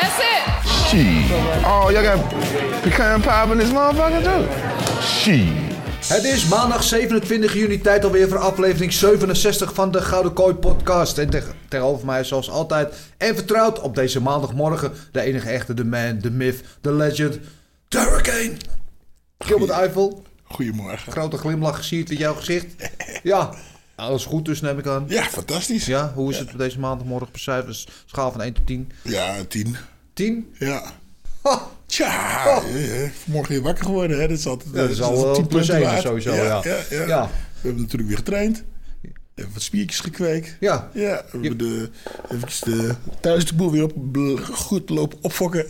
That's it. Shit. Oh, y'all got pecan pie in this motherfucker too? Shit. Het is maandag 27 juni, tijd alweer voor aflevering 67 van de Gouden Kooi podcast. En tegen, tegenover mij zoals altijd en vertrouwd op deze maandagmorgen de enige echte, de man, de myth, de legend, de hurricane. Gilbert Eiffel, Goedemorgen. grote glimlach gesierd in jouw gezicht. Ja, alles goed dus neem ik aan. Ja, fantastisch. Ja, hoe is het op deze maandagmorgen per cijfers? Schaal van 1 tot 10. Ja, tien. 10? Ja. Ha, Tja, Oh. eh, eh, vanmorgen weer wakker geworden. Hè? Dat is altijd Ja, dat is al altijd wel 10 plus punten één waard. sowieso, ja. Ja, ja, Ja. We hebben natuurlijk weer getraind. Hebben wat spiertjes gekweekt. ja. Ja, we hebben de, eventjes de, thuis de boel weer op, goed lopen opfokken.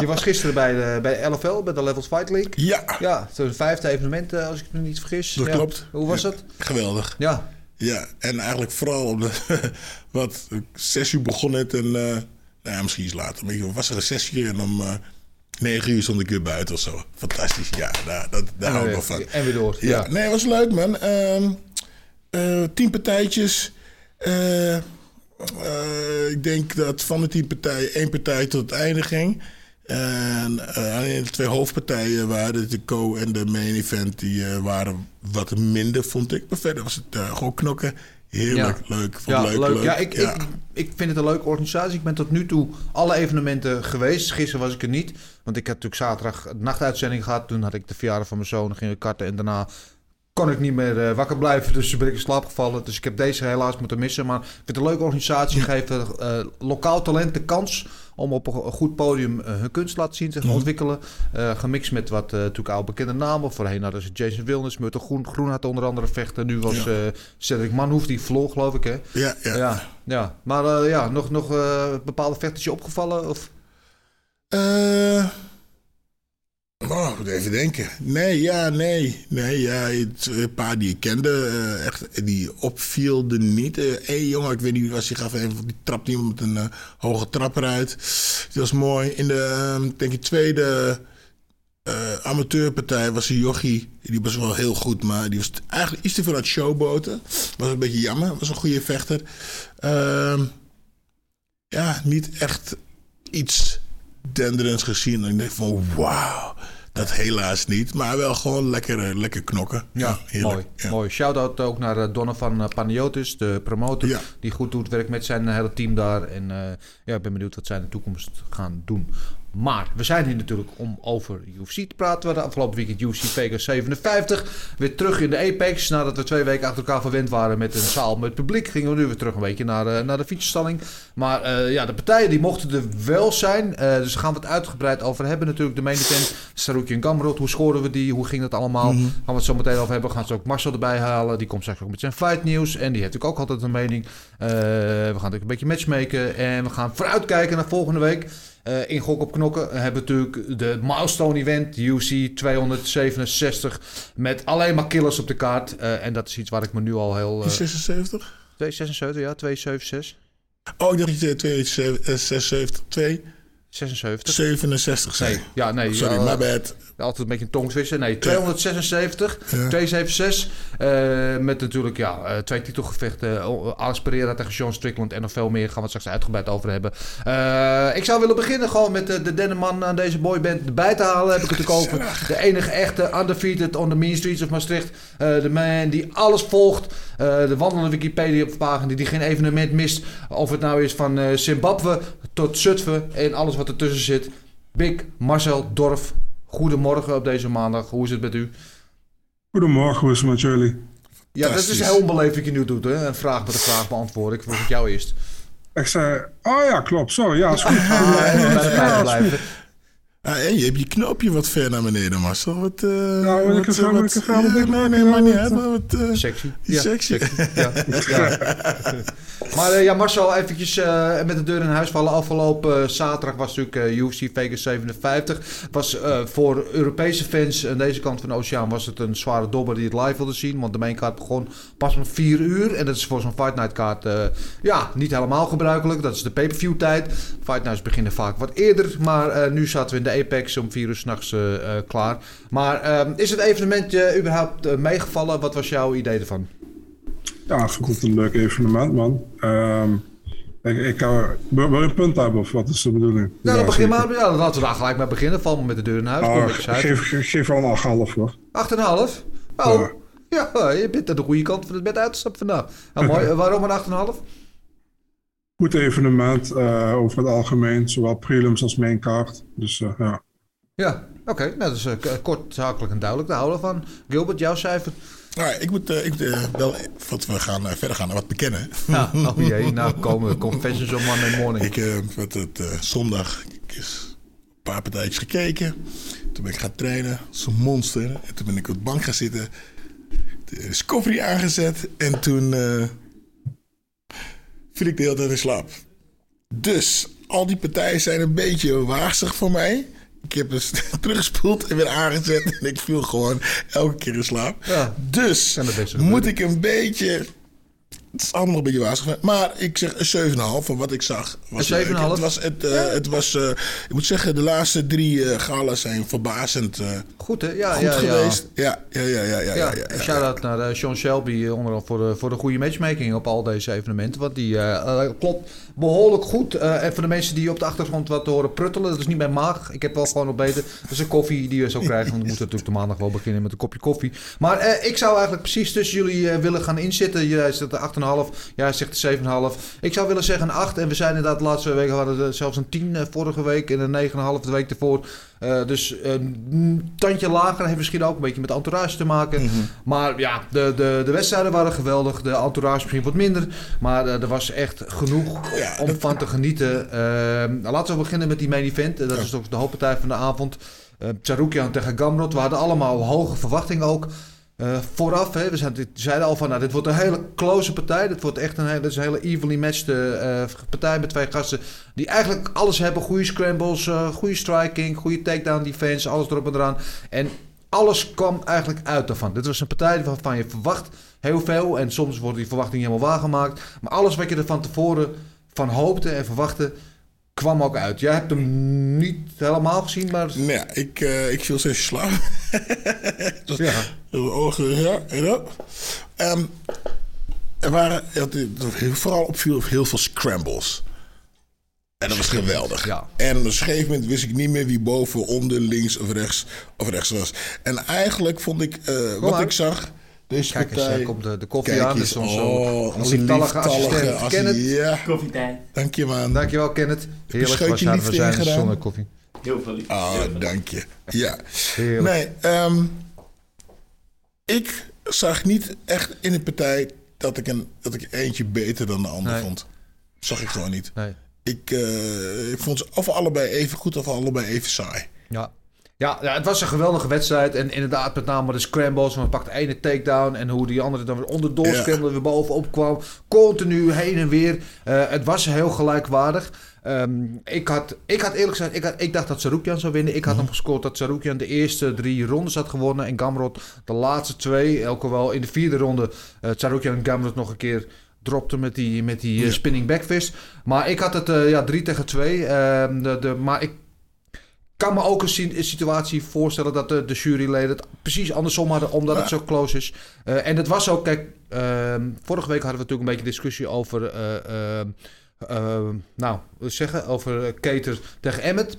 Je was gisteren bij de, bij de LFL, bij de Levels Fight League. Ja, Ja, zo'n vijfde evenement, eh, als ik me niet vergis. dat Ja. klopt. Hoe was Ja, het? Geweldig. Ja, Ja, en eigenlijk vooral omdat, wat, zes uur begon het en, eh, nou ja, misschien iets later. Maar ik was er zes uur en om eh, negen uur stond ik weer buiten of zo. Fantastisch, ja, daar, dat, daar hou ik wel van. En weer door. Ja, Ja. nee, het was leuk, man. Ehm eh, tien partijtjes. Eh, ik denk dat van de tien partijen één partij tot het einde ging. En alleen de twee hoofdpartijen waren de co en de main event. Die eh, waren wat minder, vond ik. Maar verder was het gewoon knokken. Heerlijk, leuk. Vond Ja, leuk, leuk. leuk. Ja, ik, Ja. Ik, ik vind het een leuke organisatie. Ik ben tot nu toe alle evenementen geweest. Gisteren was ik er niet. Want ik had natuurlijk zaterdag nachtuitzending gehad. Toen had ik de verjaardag van mijn zoon. Dan ging ik karten. En daarna kon ik niet meer eh, wakker blijven. Dus ben ik in slaap gevallen. Dus ik heb deze helaas moeten missen. Maar ik vind het een leuke organisatie. Geven eh, lokaal talent de kans om op een goed podium eh, hun kunst te laten zien, zich Mhm. ontwikkelen. Eh, gemixt met wat eh natuurlijk oude bekende namen. Voorheen hadden ze Jason Wilness, Murtel Groen, Groen had onder andere vechten. Nu was Ja. eh Cedric Manhoef, die verloor geloof ik hè. Ja, ja. Ja, ja. maar eh, ja, nog, nog eh, bepaalde vechters je opgevallen? Of? Eh, oh, moet even denken. Nee, ja, nee. Nee, ja, het, een paar die ik kende, eh, echt, die opvielden niet. Hé hey, jongen, ik weet niet wie was, die gaf even, die trapt iemand met een eh, hoge trap eruit. Dat was mooi. In de, ehm, denk ik, tweede eh, amateurpartij was een jochie. Die was wel heel goed, maar die was eigenlijk iets te veel aan het showboten. Was een beetje jammer, was een goede vechter. Ehm, ja, niet echt iets denderends gezien. En ik van wauw, dat helaas niet. Maar wel gewoon lekker, eh, lekker knokken. heerlijk. mooi. Ja. mooi. Shout-out ook naar eh, Donovan eh, Paniotis, de promotor. Ja. Die goed doet werk met zijn hele team daar. En ja, ik ben benieuwd wat zij in de toekomst gaan doen. Maar we zijn hier natuurlijk om over UFC te praten. We hadden afgelopen weekend UFC Vegas 57. Weer terug in de Apex. Nadat we twee weken achter elkaar verwend waren met een zaal met publiek. Gingen we nu weer terug een beetje naar, eh, naar de fietsstalling. Maar eh, ja, de partijen die mochten er wel zijn. Eh, dus daar gaan we het uitgebreid over hebben. Natuurlijk de main event. Saruki en Gamrot. Hoe scoren we die? Hoe ging dat allemaal? Gaan we het zo meteen over hebben. We gaan ze ook Marcel erbij halen. Die komt straks ook met zijn fight nieuws. En die heeft natuurlijk ook altijd een mening. We gaan natuurlijk een beetje matchmaken. En we gaan vooruitkijken naar volgende week. Eh in Gok op Knokken hebben we natuurlijk de milestone event, UC 267, met alleen maar killers op de kaart. Eh, en dat is iets waar ik me nu al heel... Eh 76? 276, ja, 276. Oh, ik dacht dat je 276, 2, 76. 67 zei. Nee, ja, nee. Sorry, ja, my bad. Altijd een beetje een. Nee, 276, Ja. 276. eh, met natuurlijk ja, eh, twee titelgevechten. Uh, Alex Pereira tegen Sean Strickland en nog veel meer. Gaan we het straks uitgebreid over hebben. Eh, ik zou willen beginnen gewoon met de, de derde man aan deze boyband erbij te halen. Heb ik het ook over. De enige echte undefeated on the mean streets of Maastricht. Eh, de man die alles volgt. Eh, de wandelende Wikipedia-pagina die geen evenement mist. Of het nou is van eh, Zimbabwe tot Zutphen en alles wat ertussen zit. Big Marcel Dorf. Goedemorgen op deze maandag. Hoe is het met u? Goedemorgen, hoe is het met jullie? Ja, dat is heel onbeleefd wat je nu doet. Hè? Een vraag met een vraag beantwoorden. Ik vroeg het jou eerst. Ik zei, oh ja, klopt, zo, ja, is goed. Ah, blijven. Ah, en je hebt je knoopje wat ver naar beneden, Marcel. Wat, eh Nou, wat, even- eh, wat- ja, Nee, nee, maar niet Ja, uit. wat- maar wat, eh, Sexy. Sexy. Ja, ja. Maar ja, Marcel, eventjes eh, met de deur in huis vallen. Afgelopen eh, zaterdag was natuurlijk eh, UFC Vegas 57. Was eh, voor Europese fans aan deze kant van de oceaan was het een zware dobber die het live wilde zien. Want de mainkaart begon pas om 4 uur. En dat is voor zo'n Fight Night kaart eh, ja, niet helemaal gebruikelijk. Dat is de pay-per-view tijd. Fight Nights beginnen vaak wat eerder. Maar eh, nu zaten we in de Apex om 4 uur s'nachts eh eh, klaar. Maar eh, is het evenement je überhaupt eh, meegevallen? Wat was jouw idee ervan? Ja, ik vond het een leuk evenement, man. Ehm, ik, ik uh, wil je een punt hebben of wat is de bedoeling? Nou, dan begin maar. Ja, laten we daar gelijk mee beginnen. Val maar met de deur in huis. Een Ah, ik geef, geef wel een 8,5 hoor. 8,5? Oh, ja. je bent aan de goede kant van het bed uitgestapt vandaag. Nou, mooi. Eh, Waarom een 8,5? Goed evenement uh, over het algemeen, zowel prelims als main card. Dus uh, ja. Ja, oké. Okay. Nou, dat is uh, kort, zakelijk en duidelijk. Daar houden we van. Gilbert, jouw cijfer? Nou, ik moet, uh, ik moet uh, wel, wat we gaan uh, verder gaan, wat bekennen. Ja, oh jee, nou komen confessions on Monday morning. Ik heb het, het zondag is een paar partijtjes gekeken. Toen ben ik gaan trainen als een monster. En toen ben ik op de bank gaan zitten. De Discovery aangezet. En toen viel ik de hele tijd in slaap. Dus al die partijen zijn een beetje waarsig voor mij. Ik heb dus teruggespoeld en weer aangezet. En ik viel gewoon elke keer in slaap. Ja, dus moet ik een beetje... Het is allemaal een beetje waarschuwen. Maar ik zeg een 7,5 van wat ik zag. Was een 7,5? Het was, het, uh, het was uh, ik moet zeggen, de laatste drie uh, galas zijn verbazend goed, hè? Ja, goed ja, geweest. Ja, ja, ja, ja. ja, ja, ja, Shout-out naar Sean Shelby, onder voor de, voor de goede matchmaking op al deze evenementen. Want die klopt behoorlijk goed. Uh, en voor de mensen die op de achtergrond wat horen pruttelen, dat is niet mijn maag. Ik heb wel gewoon ontbeten. Dat is een koffie die we zo krijgen. Want we moeten natuurlijk de maandag wel beginnen met een kopje koffie. Maar uh, ik zou eigenlijk precies tussen jullie uh, willen gaan inzitten. Jij zegt de 8,5. Jij zegt de 7,5. Ik zou willen zeggen een 8. En we zijn inderdaad de laatste week hadden zelfs een 10 uh, vorige week. En een 9,5 de week ervoor. Uh, dus een tandje lager heeft misschien ook een beetje met entourage te maken. Mm-hmm. Maar ja, de, de, de wedstrijden waren geweldig. De entourage misschien wat minder. Maar uh, er was echt genoeg ja, om dat... van te genieten. Uh, laten we beginnen met die main event. Dat ja. is toch de hooppartij van de avond. Uh, Tsaroukian tegen Gamrot. We hadden allemaal hoge verwachtingen ook. Uh, vooraf, hè, we zeiden al van, nou, dit wordt een hele close partij. Dit wordt echt een, hele, hele evenly matched uh, partij met twee gasten die eigenlijk alles hebben. Goede scrambles, goede striking, goede takedown defense, alles erop en eraan. En alles kwam eigenlijk uit daarvan. Dit was een partij waarvan je verwacht heel veel. En soms wordt die verwachting helemaal waargemaakt. Maar alles wat je er van tevoren van hoopte en verwachtte, kwam ook uit. Jij hebt hem niet helemaal gezien, maar... Nee, ik, uh, ik viel steeds slaap. ja. Ogen, ja, ja. Um, er waren, vooral opviel heel veel scrambles. En dat was geweldig. Ja. En op een gegeven moment wist ik niet meer wie boven, onder, links of rechts, of rechts was. En eigenlijk vond ik, uh, wat ik zag... Deze Kijk eens, er komt de, de koffie Kijk aan. eens, Dus oh, onze lieftallige assistent assi- Kenneth. Ja, Koffietijd. dank je man. Dankjewel Kenneth. Heerlijk, waar zouden we liefde zijn zonder koffie. Heel veel liefde. Ah, veel dank je. Ja. Heerlijk. Nee, um, ik zag niet echt in de partij dat ik, een, dat ik eentje beter dan de ander Nee. vond. Zag ik gewoon niet. Nee. Ik, uh, ik vond ze of allebei even goed of allebei even saai. Ja. Ja, ja, het was een geweldige wedstrijd. En inderdaad, met name de scrambles. Want pakte ene takedown. En hoe die andere dan weer onderdoor Ja. weer bovenop kwam. Continu heen en weer. Uh, het was heel gelijkwaardig. Um, ik, had, ik had eerlijk gezegd, ik, had, ik dacht dat Sarukian zou winnen. Ik had hem gescoord dat Sarukian de eerste drie rondes had gewonnen. En Gamrot de laatste twee. Elke wel in de vierde ronde. Uh, en Gamrot nog een keer dropte met die, met die uh, Ja. spinning backfist. Maar ik had het uh, ja, drie tegen twee. Uh, de, de, maar ik kan me ook een, si- een situatie voorstellen dat de, de juryleden het precies andersom hadden, omdat het zo close is. Uh, en het was ook, kijk, uh, vorige week hadden we natuurlijk een beetje discussie over, uh, nou, wat zeggen, over Keter tegen Emmet.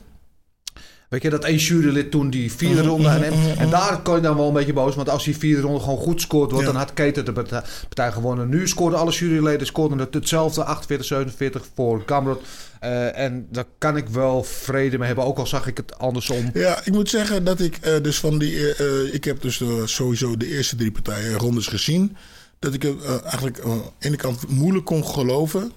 Weet je, dat één jurylid toen die vierde ronde aan hem. En daar kon je dan wel een beetje boos. Want als die vierde ronde gewoon goed scoort, wordt, Ja. dan had Keter de partij, gewonnen. Nu scoorden alle juryleden scoorden het hetzelfde. 48, 47 voor Gamrot. Uh, en daar kan ik wel vrede mee hebben. Ook al zag ik het andersom. Ja, ik moet zeggen dat ik uh, dus van die... Uh, ik heb dus sowieso de eerste drie partijen rondes gezien. Dat ik het eigenlijk aan de ene kant moeilijk kon geloven.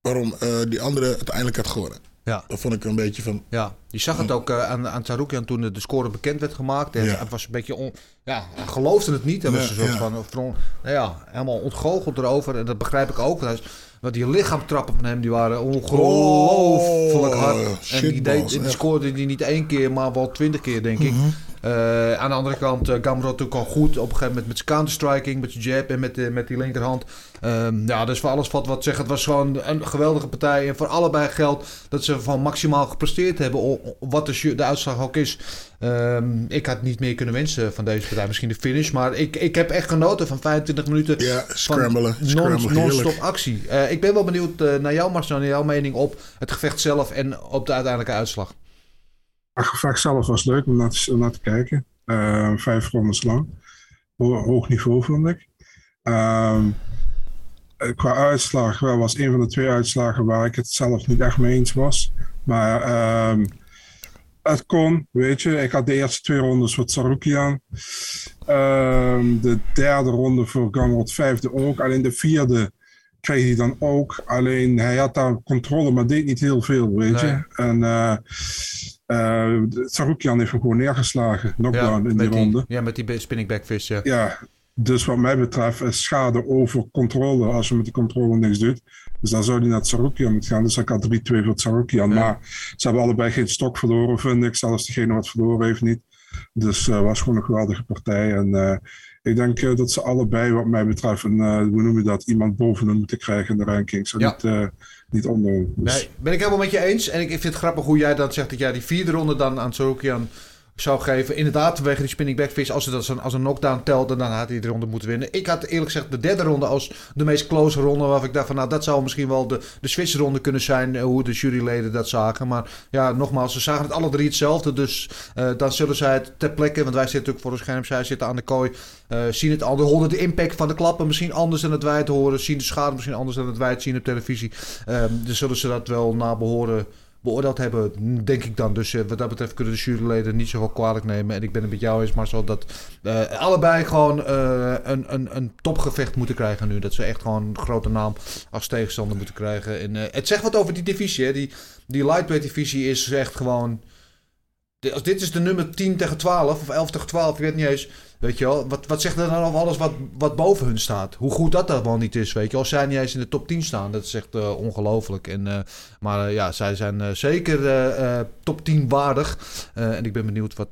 Waarom die andere uiteindelijk had gewonnen. Ja. Dat vond ik een beetje van... Ja, je zag het ook uh, aan, aan toen de score bekend werd gemaakt. Hij Ja. was een beetje on, ja, hij geloofde het niet. Hij was een soort van, van nou ja, helemaal ontgoocheld erover. En dat begrijp ik ook. Want, hij is- want die lichaamtrappen van hem die waren ongelooflijk Oh, hard. en die, deed, die scoorde die niet één keer, maar wel twintig keer, denk ik. Mhm. Eh, aan de andere kant, eh Gamrot natuurlijk al goed. Op een gegeven moment met zijn counterstriking, met zijn jab en met, de, met die linkerhand. Ehm, ja, dus voor alles wat wat zeggen. Het was gewoon een geweldige partij. En voor allebei geldt dat ze van maximaal gepresteerd hebben. Wat de, de uitslag ook is. Ehm, ik had niet meer kunnen wensen van deze partij. Misschien de finish. Maar ik, ik heb echt genoten van 25 minuten. Ja, scramblen. Scramblen, Non-stop actie. Eh, ik ben wel benieuwd eh, naar jou, Marcel. Naar jouw mening op het gevecht zelf en op de uiteindelijke uitslag. Het gevecht zelf was leuk om naar te, om naar te kijken. Eh, vijf rondes lang. Ho- hoog niveau vond ik. Eh, qua uitslag wel was een van de twee uitslagen waar ik het zelf niet echt mee eens was. Maar ehm, het kon, weet je. Ik had de eerste twee rondes voor Tsaroukian. Ehm, de derde ronde voor Gamrot, vijfde ook. Alleen de vierde kreeg hij dan ook. Alleen hij had daar controle, maar deed niet heel veel, weet Nee. je. En eh eh, Tsaroukian heeft hem gewoon neergeslagen. Knockdown in die ronde. ja, met die spinning backfist. Ja. Ja, dus wat mij betreft is schade over controle als je met die controle niks doet. Dus dan zou die naar Tsaroukian moeten gaan. Dus ik had 3-2 voor Tsaroukian. Ja. Maar ze hebben allebei geen stok verloren, vind ik. Zelfs degene wat verloren heeft niet. Dus het was gewoon een geweldige partij. En eh, ik denk eh, dat ze allebei, wat mij betreft, een, eh, hoe noem je dat, iemand boven hem moeten krijgen in de rankings. En Ja. niet, eh, niet onder. Dus, Nee, ben ik helemaal met je eens. En ik, ik vind het grappig hoe jij dan zegt dat jij die vierde ronde dan aan Sorokian zou geven. Inderdaad, vanwege die spinning backfish. Als het als een, als een knockdown telde, dan had hij die ronde moeten winnen. Ik had eerlijk gezegd de derde ronde als de meest close ronde. Waarvan ik dacht van, nou, dat zou misschien wel de, de Zwitserronde kunnen zijn. eh, Hoe de juryleden dat zagen. Maar ja, nogmaals, ze zagen het alle drie hetzelfde. Dus eh, dan zullen zij het ter plekke, want wij zitten natuurlijk voor een scherm. Zij zitten aan de kooi. eh, zien het al, horen de impact van de klappen misschien anders dan het wij het horen. Zien de schade misschien anders dan het wij het zien op televisie. Ehm, dus zullen ze dat wel na behoren beoordeeld hebben, denk ik dan. Dus eh, wat dat betreft kunnen de juryleden niet zoveel kwalijk nemen. En ik ben het met jou eens, Marcel, dat eh, allebei gewoon eh, een, een, een topgevecht moeten krijgen nu. Dat ze echt gewoon een grote naam als tegenstander moeten krijgen. En, het zegt wat over die divisie. Hè. Die, die lightweight divisie is echt gewoon... Als dit is de nummer 10 tegen 12 of 11 tegen 12, ik weet niet eens. Weet je wel, wat, wat zegt er dan over alles wat, wat boven hun staat? Hoe goed dat dat wel niet is, weet je. Als zij niet eens in de top 10 staan, dat is echt eh, ongelooflijk. Eh, maar eh, ja, zij zijn zeker top 10 waardig. En ik ben benieuwd wat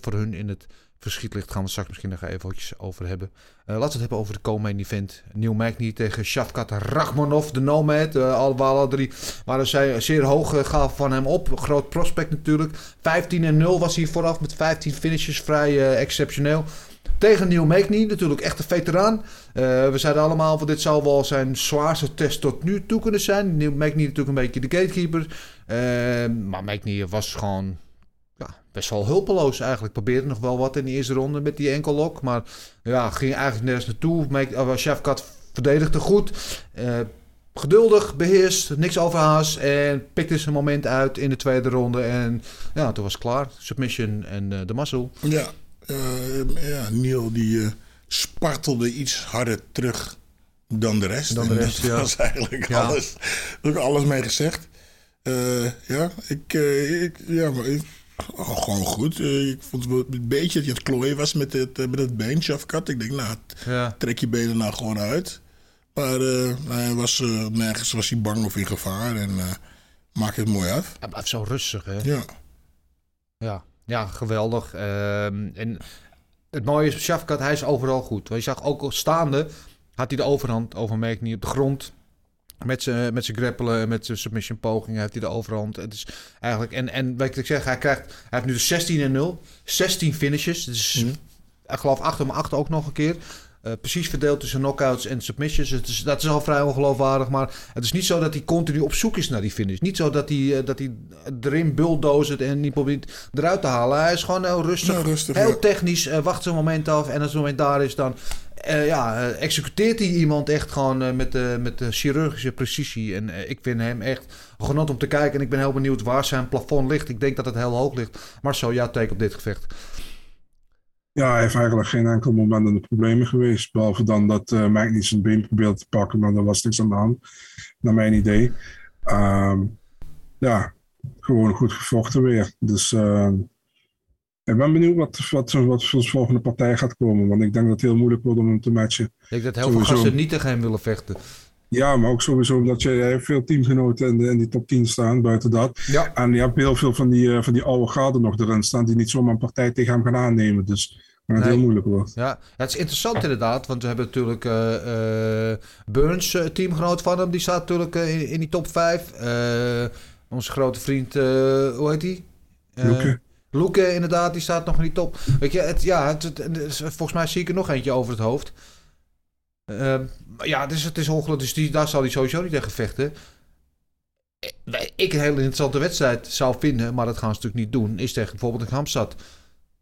voor hun in het verschiet ligt. Gaan we straks misschien nog eventjes over hebben. Eh, laten we het hebben over de co-main event. Neil Magny tegen Shavkat Rachmanov, de Nomad. Eh al, alle drie waren zij zeer hoog eh, gaven van hem op. Groot prospect natuurlijk. 15 en 0 was hij vooraf met 15 finishes. Vrij exceptioneel. Tegen Neil Magny, natuurlijk echt een veteraan. We zeiden allemaal dit zou wel zijn zwaarste test tot nu toe kunnen zijn. Neil Magny natuurlijk een beetje de gatekeeper. Maar Magny was gewoon best wel hulpeloos eigenlijk. Probeerde nog wel wat in de eerste ronde met die enkellok. Maar ja, ging eigenlijk nergens naartoe. Uh, Shavkat verdedigde goed. Eh, geduldig, beheerst, niks overhaast. En pikte zijn moment uit in de tweede ronde. En ja, toen was het klaar. Submission en eh, de mazzel. Ja, eh, ja Neil die eh, spartelde iets harder terug dan de rest. Dan de rest, dat ja. was eigenlijk Ja. alles. Daar heb ik alles mee gezegd. Eh, ja, ik, eh, ik, ja, maar ik, oh, gewoon goed. Eh, ik vond het een beetje dat je het klooien was met het, eh, met het been, Shafkat. Ik denk, nou, Ja. trek je benen nou gewoon uit. Maar eh, hij was, nergens was hij bang of in gevaar. En maak het mooi af. Hij blijft zo rustig, hè? Ja. Ja, ja geweldig. Ehm, en het mooie is, Shafkat, hij is overal goed. Want je zag ook al staande, had hij de overhand over Magny op de grond. Met zijn met zijn grappelen en met zijn submission pogingen heeft hij de overhand. Het is eigenlijk, en, en wat ik zeg, hij, krijgt, hij heeft nu de 16 en 0. 16 finishes. Dus ik geloof 8 om 8 ook nog een keer. Eh, precies verdeeld tussen knockouts en submissions. Het is, dat is al vrij ongeloofwaardig. Maar het is niet zo dat hij continu op zoek is naar die finish. Niet zo dat hij, eh, dat hij erin bulldozert en niet probeert eruit te halen. Hij is gewoon heel rustig. Ja, rustig, heel ja. technisch. eh, wacht zijn moment af. En als het moment daar is, dan eh, ja, eh, executeert hij iemand echt gewoon eh, met, de met chirurgische precisie. En ik vind hem echt genot om te kijken. En ik ben heel benieuwd waar zijn plafond ligt. Ik denk dat het heel hoog ligt. Marcel, jouw take op dit gevecht. Ja, hij heeft eigenlijk geen enkel moment in de problemen geweest. Behalve dan dat uh, Mike niet zijn been probeerde te pakken, maar er was niks aan de hand, naar mijn idee. Ehm, ja, gewoon goed gevochten weer. Dus uh, ik ben benieuwd wat, wat, wat voor de volgende partij gaat komen. Want ik denk dat het heel moeilijk wordt om hem te matchen. Ik denk dat heel Sowieso. veel gasten niet tegen hem willen vechten. Ja, maar ook sowieso omdat je, jij hebt veel teamgenoten in, de, in die top 10 staan, buiten dat. Ja. En je hebt heel veel van die, eh, van die oude garden nog erin staan, die niet zomaar een partij tegen hem gaan aannemen. Dus dat het Nee. heel moeilijk wordt. Ja, ja, het is interessant inderdaad, want we hebben natuurlijk eh, Burns, teamgenoot van hem, die staat natuurlijk in, in die top 5. onze grote vriend, hoe heet die? Luke, inderdaad, die staat nog die top. Weet je, het, ja, het, volgens mij zie ik er nog eentje over het hoofd. Maar ja, het is, het is ongelooflijk, dus die, daar zal hij sowieso niet tegen vechten. Eh, ik een hele interessante wedstrijd zou vinden, maar dat gaan ze natuurlijk niet doen, is tegen bijvoorbeeld een Hamstad.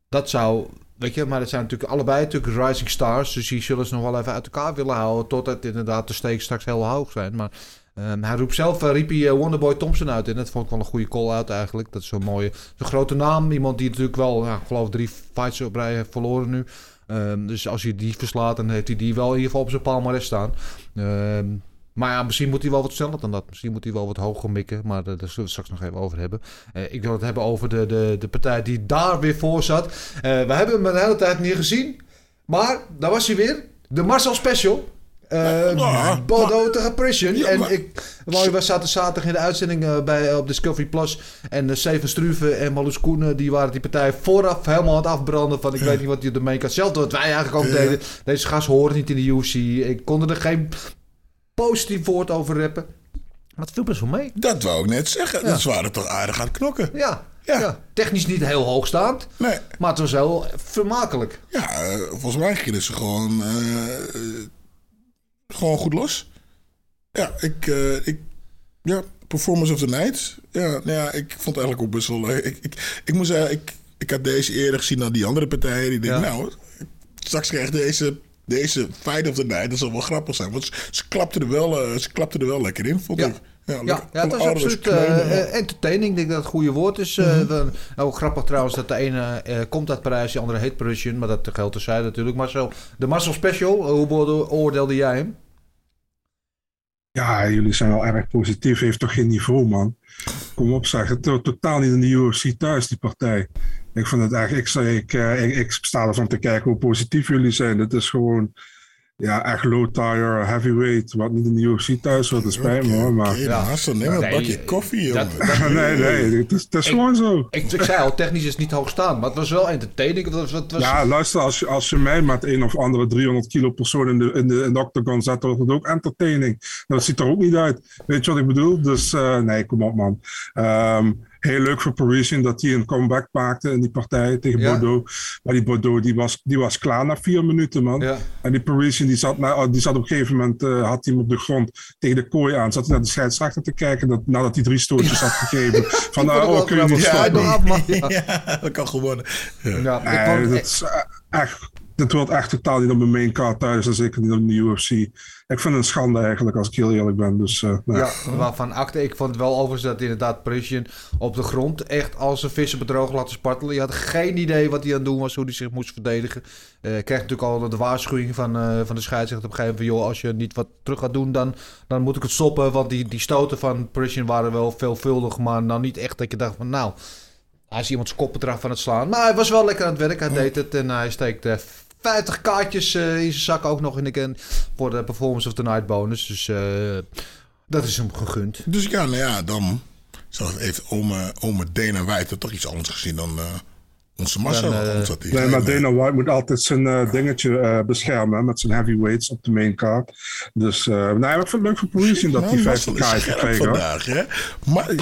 Dat zou, weet je, maar dat zijn natuurlijk allebei natuurlijk rising stars. Dus die zullen ze nog wel even uit elkaar willen houden. Totdat inderdaad de stakes straks heel hoog zijn. Maar ehm, hij roept zelf, hij eh, Wonderboy Thompson uit. En dat vond ik wel een goede call-out eigenlijk. Dat is zo'n mooie, zo'n grote naam. Iemand die natuurlijk wel, ja, ik geloof drie fights op rij heeft verloren nu. Ehm, dus als je die verslaat, dan heeft hij die wel in ieder geval op zijn palmarès staan. Ehm, maar ja, misschien moet hij wel wat sneller dan dat. Misschien moet hij wel wat hoger mikken. Maar eh, daar zullen we het straks nog even over hebben. Ik wil het hebben over de, de, de partij die daar weer voor zat. We hebben hem een hele tijd niet gezien. Maar daar was hij weer. De Marcel Special. Eh Ja, Bordeaux tegen Prison. Ja, en ik, we zaten zaterdag in de uitzending eh, bij, op Discovery Plus. En uh, Steven Struve en Marloes Koenen, die waren die partij vooraf helemaal aan het afbranden. Van ik weet niet wat hij ermee kan. Hetzelfde wat wij eigenlijk ook deden. Deze gast hoort niet in de UFC. Ik kon er geen positief woord over rappen. Maar het viel best wel mee. Dat wou ik net zeggen. Ja. Ze waren toch aardig aan het knokken. Ja, ja. Ja. technisch niet heel hoogstaand. Nee. Maar het was wel vermakelijk. Ja, eh, volgens mij gingen ze gewoon, eh, eh, gewoon goed los. Ja, ik, eh, ik, ja, performance of the night. Ja, nou ja, ik vond het eigenlijk ook best wel leuk. Ik, ik, ik moet zeggen, ik, ik had deze eerder gezien dan die andere partijen. Die denk, Ja. nou, straks krijg deze, deze fight of the night. Dat zal wel grappig zijn. Want ze, ze klapten er wel, eh, ze klapten er wel lekker in, vond Ja. ik. Ja, Ja, het alle absoluut eh, kneunen, ja. eh, entertaining. Ik denk dat het goede woord is. eh, we- ook grappig trouwens dat de ene eh, komt uit Parijs, de andere heet Parisian. Maar dat geldt terzijde natuurlijk. Maar zo, de Marcel Special, hoe oordeelde jij hem? Ja, jullie zijn wel erg positief. Heeft toch geen niveau, man. Kom op, zeg. Het totaal niet in de UFC thuis, die partij. Ik vind het echt... Ik, zei- ik, eh, ik, ik sta ervan te kijken hoe positief jullie zijn. Het is gewoon... Ja, echt low tire, heavyweight. Wat niet in de UFC thuis hoort. Dat spijt me, hoor. Maar... Nou, Hassel, neem een Nee, bakje koffie, dat- jongen. nee, nee. Het is, het is Ik- gewoon zo. Ik, ik zei al, technisch is het niet hoog staan. Maar het was wel entertaining. Het was, het was, Ja, luister, als je, als je mij met een of andere 300 kilo persoon in de, in de, in de octagon zet, dan wordt het ook entertaining. Dat ziet er ook niet uit. Weet je wat ik bedoel? Dus eh, nee, kom op man. Ehm, heel leuk voor Parisian dat hij een comeback maakte in die partij tegen Ja. Bordeaux. Maar die Bordeaux die was, die was klaar na vier minuten, man. Ja. En die Parisian die zat, na, die zat op een gegeven moment, eh, had hij hem op de grond tegen de kooi aan. Zat hij naar de scheidsrechter te kijken dat, nadat hij drie stootjes had gegeven. Van, nou, oh, kun je niet stoppen? Ja, dat kan gewonnen. Ja. Ja, ik Nee, vond- dat is eh, echt, dit wordt echt totaal niet op mijn main card thuis en zeker niet op de UFC. Ik vind het een schande eigenlijk, als ik heel eerlijk ben. Dus, eh, Ja, waarvan akte. Ik vond het wel overigens dat inderdaad Parisian op de grond echt als een visser bedrogen laten spartelen. Je had geen idee wat hij aan het doen was, hoe hij zich moest verdedigen. Eh kreeg natuurlijk al de waarschuwing van, eh, van de scheidsrechter op een gegeven moment. Joh, als je niet wat terug gaat doen, dan, dan moet ik het stoppen. Want die, die stoten van Parisian waren wel veelvuldig, maar nou niet echt dat je dacht van nou... Hij is iemand zijn kop eraf van het slaan. Maar hij was wel lekker aan het werk. Hij deed het en hij steekt eh, 50 kaartjes eh, in zijn zak ook nog in de, voor de Performance of the Night bonus. Dus eh, dat is hem gegund. Dus ja, nou ja, dan heeft ome, ome Dana White toch iets anders gezien dan eh, onze Marcel. Dan, eh, Nee, maar Dana White moet altijd zijn eh, dingetje eh, beschermen met zijn heavyweights op de main card. Dus eh nee, maar ik vind het leuk voor Parisian dat nou, hij Marcel 50k is heeft gekregen. vandaag, hè? Maar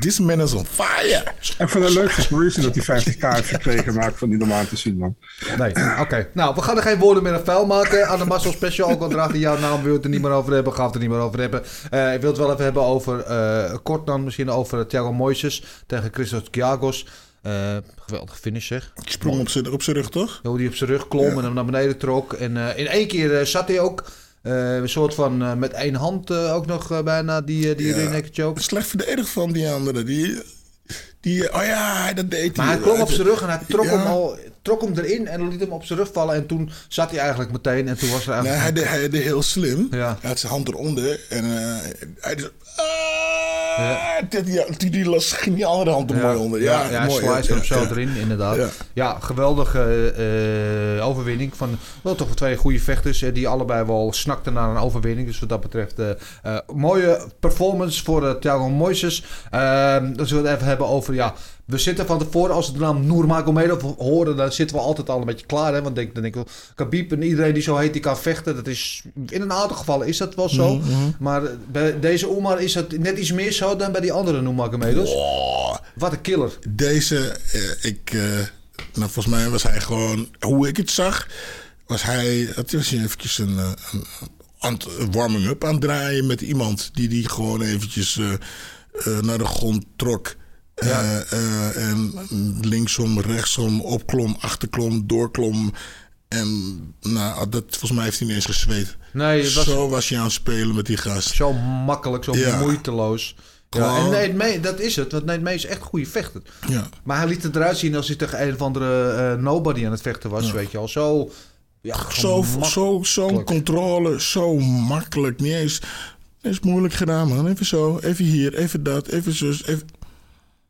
this man is on fire. Ik vind het leuk voor Parisian dat hij 50k heeft gekregen, maar ik vind het niet normaal te zien, man. Nee, oké. Nou, we gaan er geen woorden meer aan vuil maken. Aan de Marcel Special, draagt hij jouw naam, wil het er niet meer over hebben, gaan we het er niet meer over hebben. Eh, ik wil het wel even hebben over, eh, kort dan misschien over Thiago Moises tegen Christos Kiagos. Eh geweldig finish zeg. Ik sprong op zijn op zijn rug, toch? Hoe hij op zijn rug klom en hem naar beneden trok. En eh, in één keer eh, zat hij ook eh, een soort van eh, met één hand eh, ook nog eh, bijna die, uh, die Ja. choke. Slecht verdedigd van die andere. Die, die, oh ja, dat deed hij. Maar hij klom op zijn rug en hij trok, Ja. hem, al, trok hem erin en liet hem op zijn rug vallen. En toen zat hij eigenlijk meteen en toen was er Nee, eigenlijk... hij deed, hij deed heel slim. Ja. Hij had zijn hand eronder en eh, hij zo, die, die, die, die las, die andere hand er mooi onder. Ja, ja, hij mooi. slijt hem zo ja. erin, inderdaad. Ja, Ja. geweldige eh, overwinning van wel toch twee goede vechters eh, die allebei wel snakten naar een overwinning. Dus wat dat betreft eh, mooie performance voor Thiago Moises. Ehm, dan zullen we het even hebben over, ja, we zitten van tevoren, als we de naam Nurmagomedov horen, dan zitten we altijd al een beetje klaar. Hè? Want denk, dan denk ik, Khabib en iedereen die zo heet, die kan vechten. Dat is, in een aantal gevallen is dat wel zo. Maar bij deze Oemar is dat net iets meer zo dan bij die andere Nurmagomedovs. Oh, Wat een killer. deze, eh, ik, eh, nou volgens mij was hij gewoon, hoe ik het zag, was hij, het was hij eventjes een, eh, warming-up aan het draaien met iemand die die gewoon eventjes eh, eh, naar de grond trok. Eh, eh, en linksom, rechtsom, opklom, achterklom, doorklom. En nou, dat, volgens mij heeft hij niet eens gezweet. Nee, was Zo was hij aan het spelen met die gast. zo makkelijk, zo Ja. moeiteloos. Ja, en Nate May, dat is het. Want Nate May is echt goede vechter. Ja. Maar hij liet het eruit zien als hij tegen een of andere eh, nobody aan het vechten was, weet je al. Zo, ja, Zo, zo, zo'n makkelijk. controle, zo makkelijk. Niet eens, eens moeilijk gedaan, man. Even zo, even hier, even dat, even zus. Even...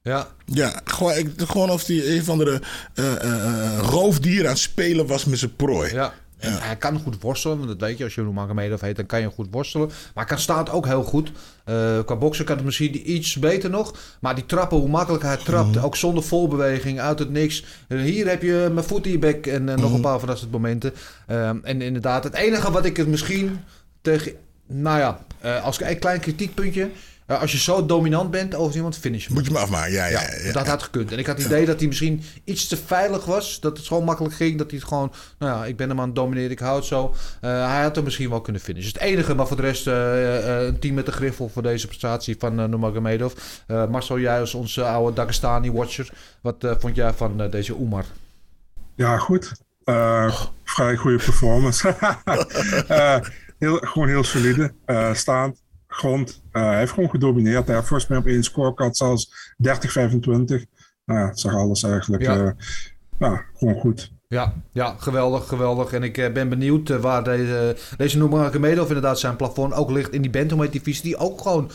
Ja, Ja, gewoon, ik, gewoon of hij een van de eh, eh, eh, roofdier aan het spelen was met zijn prooi. ja. En hij kan goed worstelen, want dat weet je. Als je Nurmagomedov heet, dan kan je goed worstelen. Maar hij kan staat ook heel goed. Eh, qua boksen kan het misschien iets beter nog. Maar die trappen, hoe makkelijk hij trapt. Mhm. Ook zonder volbeweging, uit het niks. Hier heb je mijn voet in je bek en, en Mhm. nog een paar van dat soort momenten. Ehm, en inderdaad, het enige wat ik het misschien tegen... Nou ja, eh, als een klein kritiekpuntje. Eh, als je zo dominant bent over iemand, finish hem. Moet je me afmaken, ja, ja. ja, Dat had gekund. En ik had het idee dat hij misschien iets te veilig was. Dat het gewoon makkelijk ging. Dat hij het gewoon... Nou ja, ik ben hem aan het domineren. Ik hou het zo. Eh, hij had hem misschien wel kunnen finishen. Het enige, maar voor de rest eh, eh, een team met de griffel voor deze prestatie van uh, Nurmagomedov. Eh Marcel, jij als onze oude Dagestani-watcher. Wat eh, vond jij van eh, deze Oemar? Ja, goed. Eh, vrij goede performance. Heel, gewoon heel solide. Eh, staand, grond. Eh, hij heeft gewoon gedomineerd. Hij heeft volgens mij op één scorecard zelfs 30-25. Nou ja, het zag alles eigenlijk. Ja. eh, nou, gewoon goed. Ja, ja, geweldig, geweldig. En ik eh, ben benieuwd waar deze, deze Nurmagomedov inderdaad zijn plafond ook ligt in die bantamweight divisie. Die ook gewoon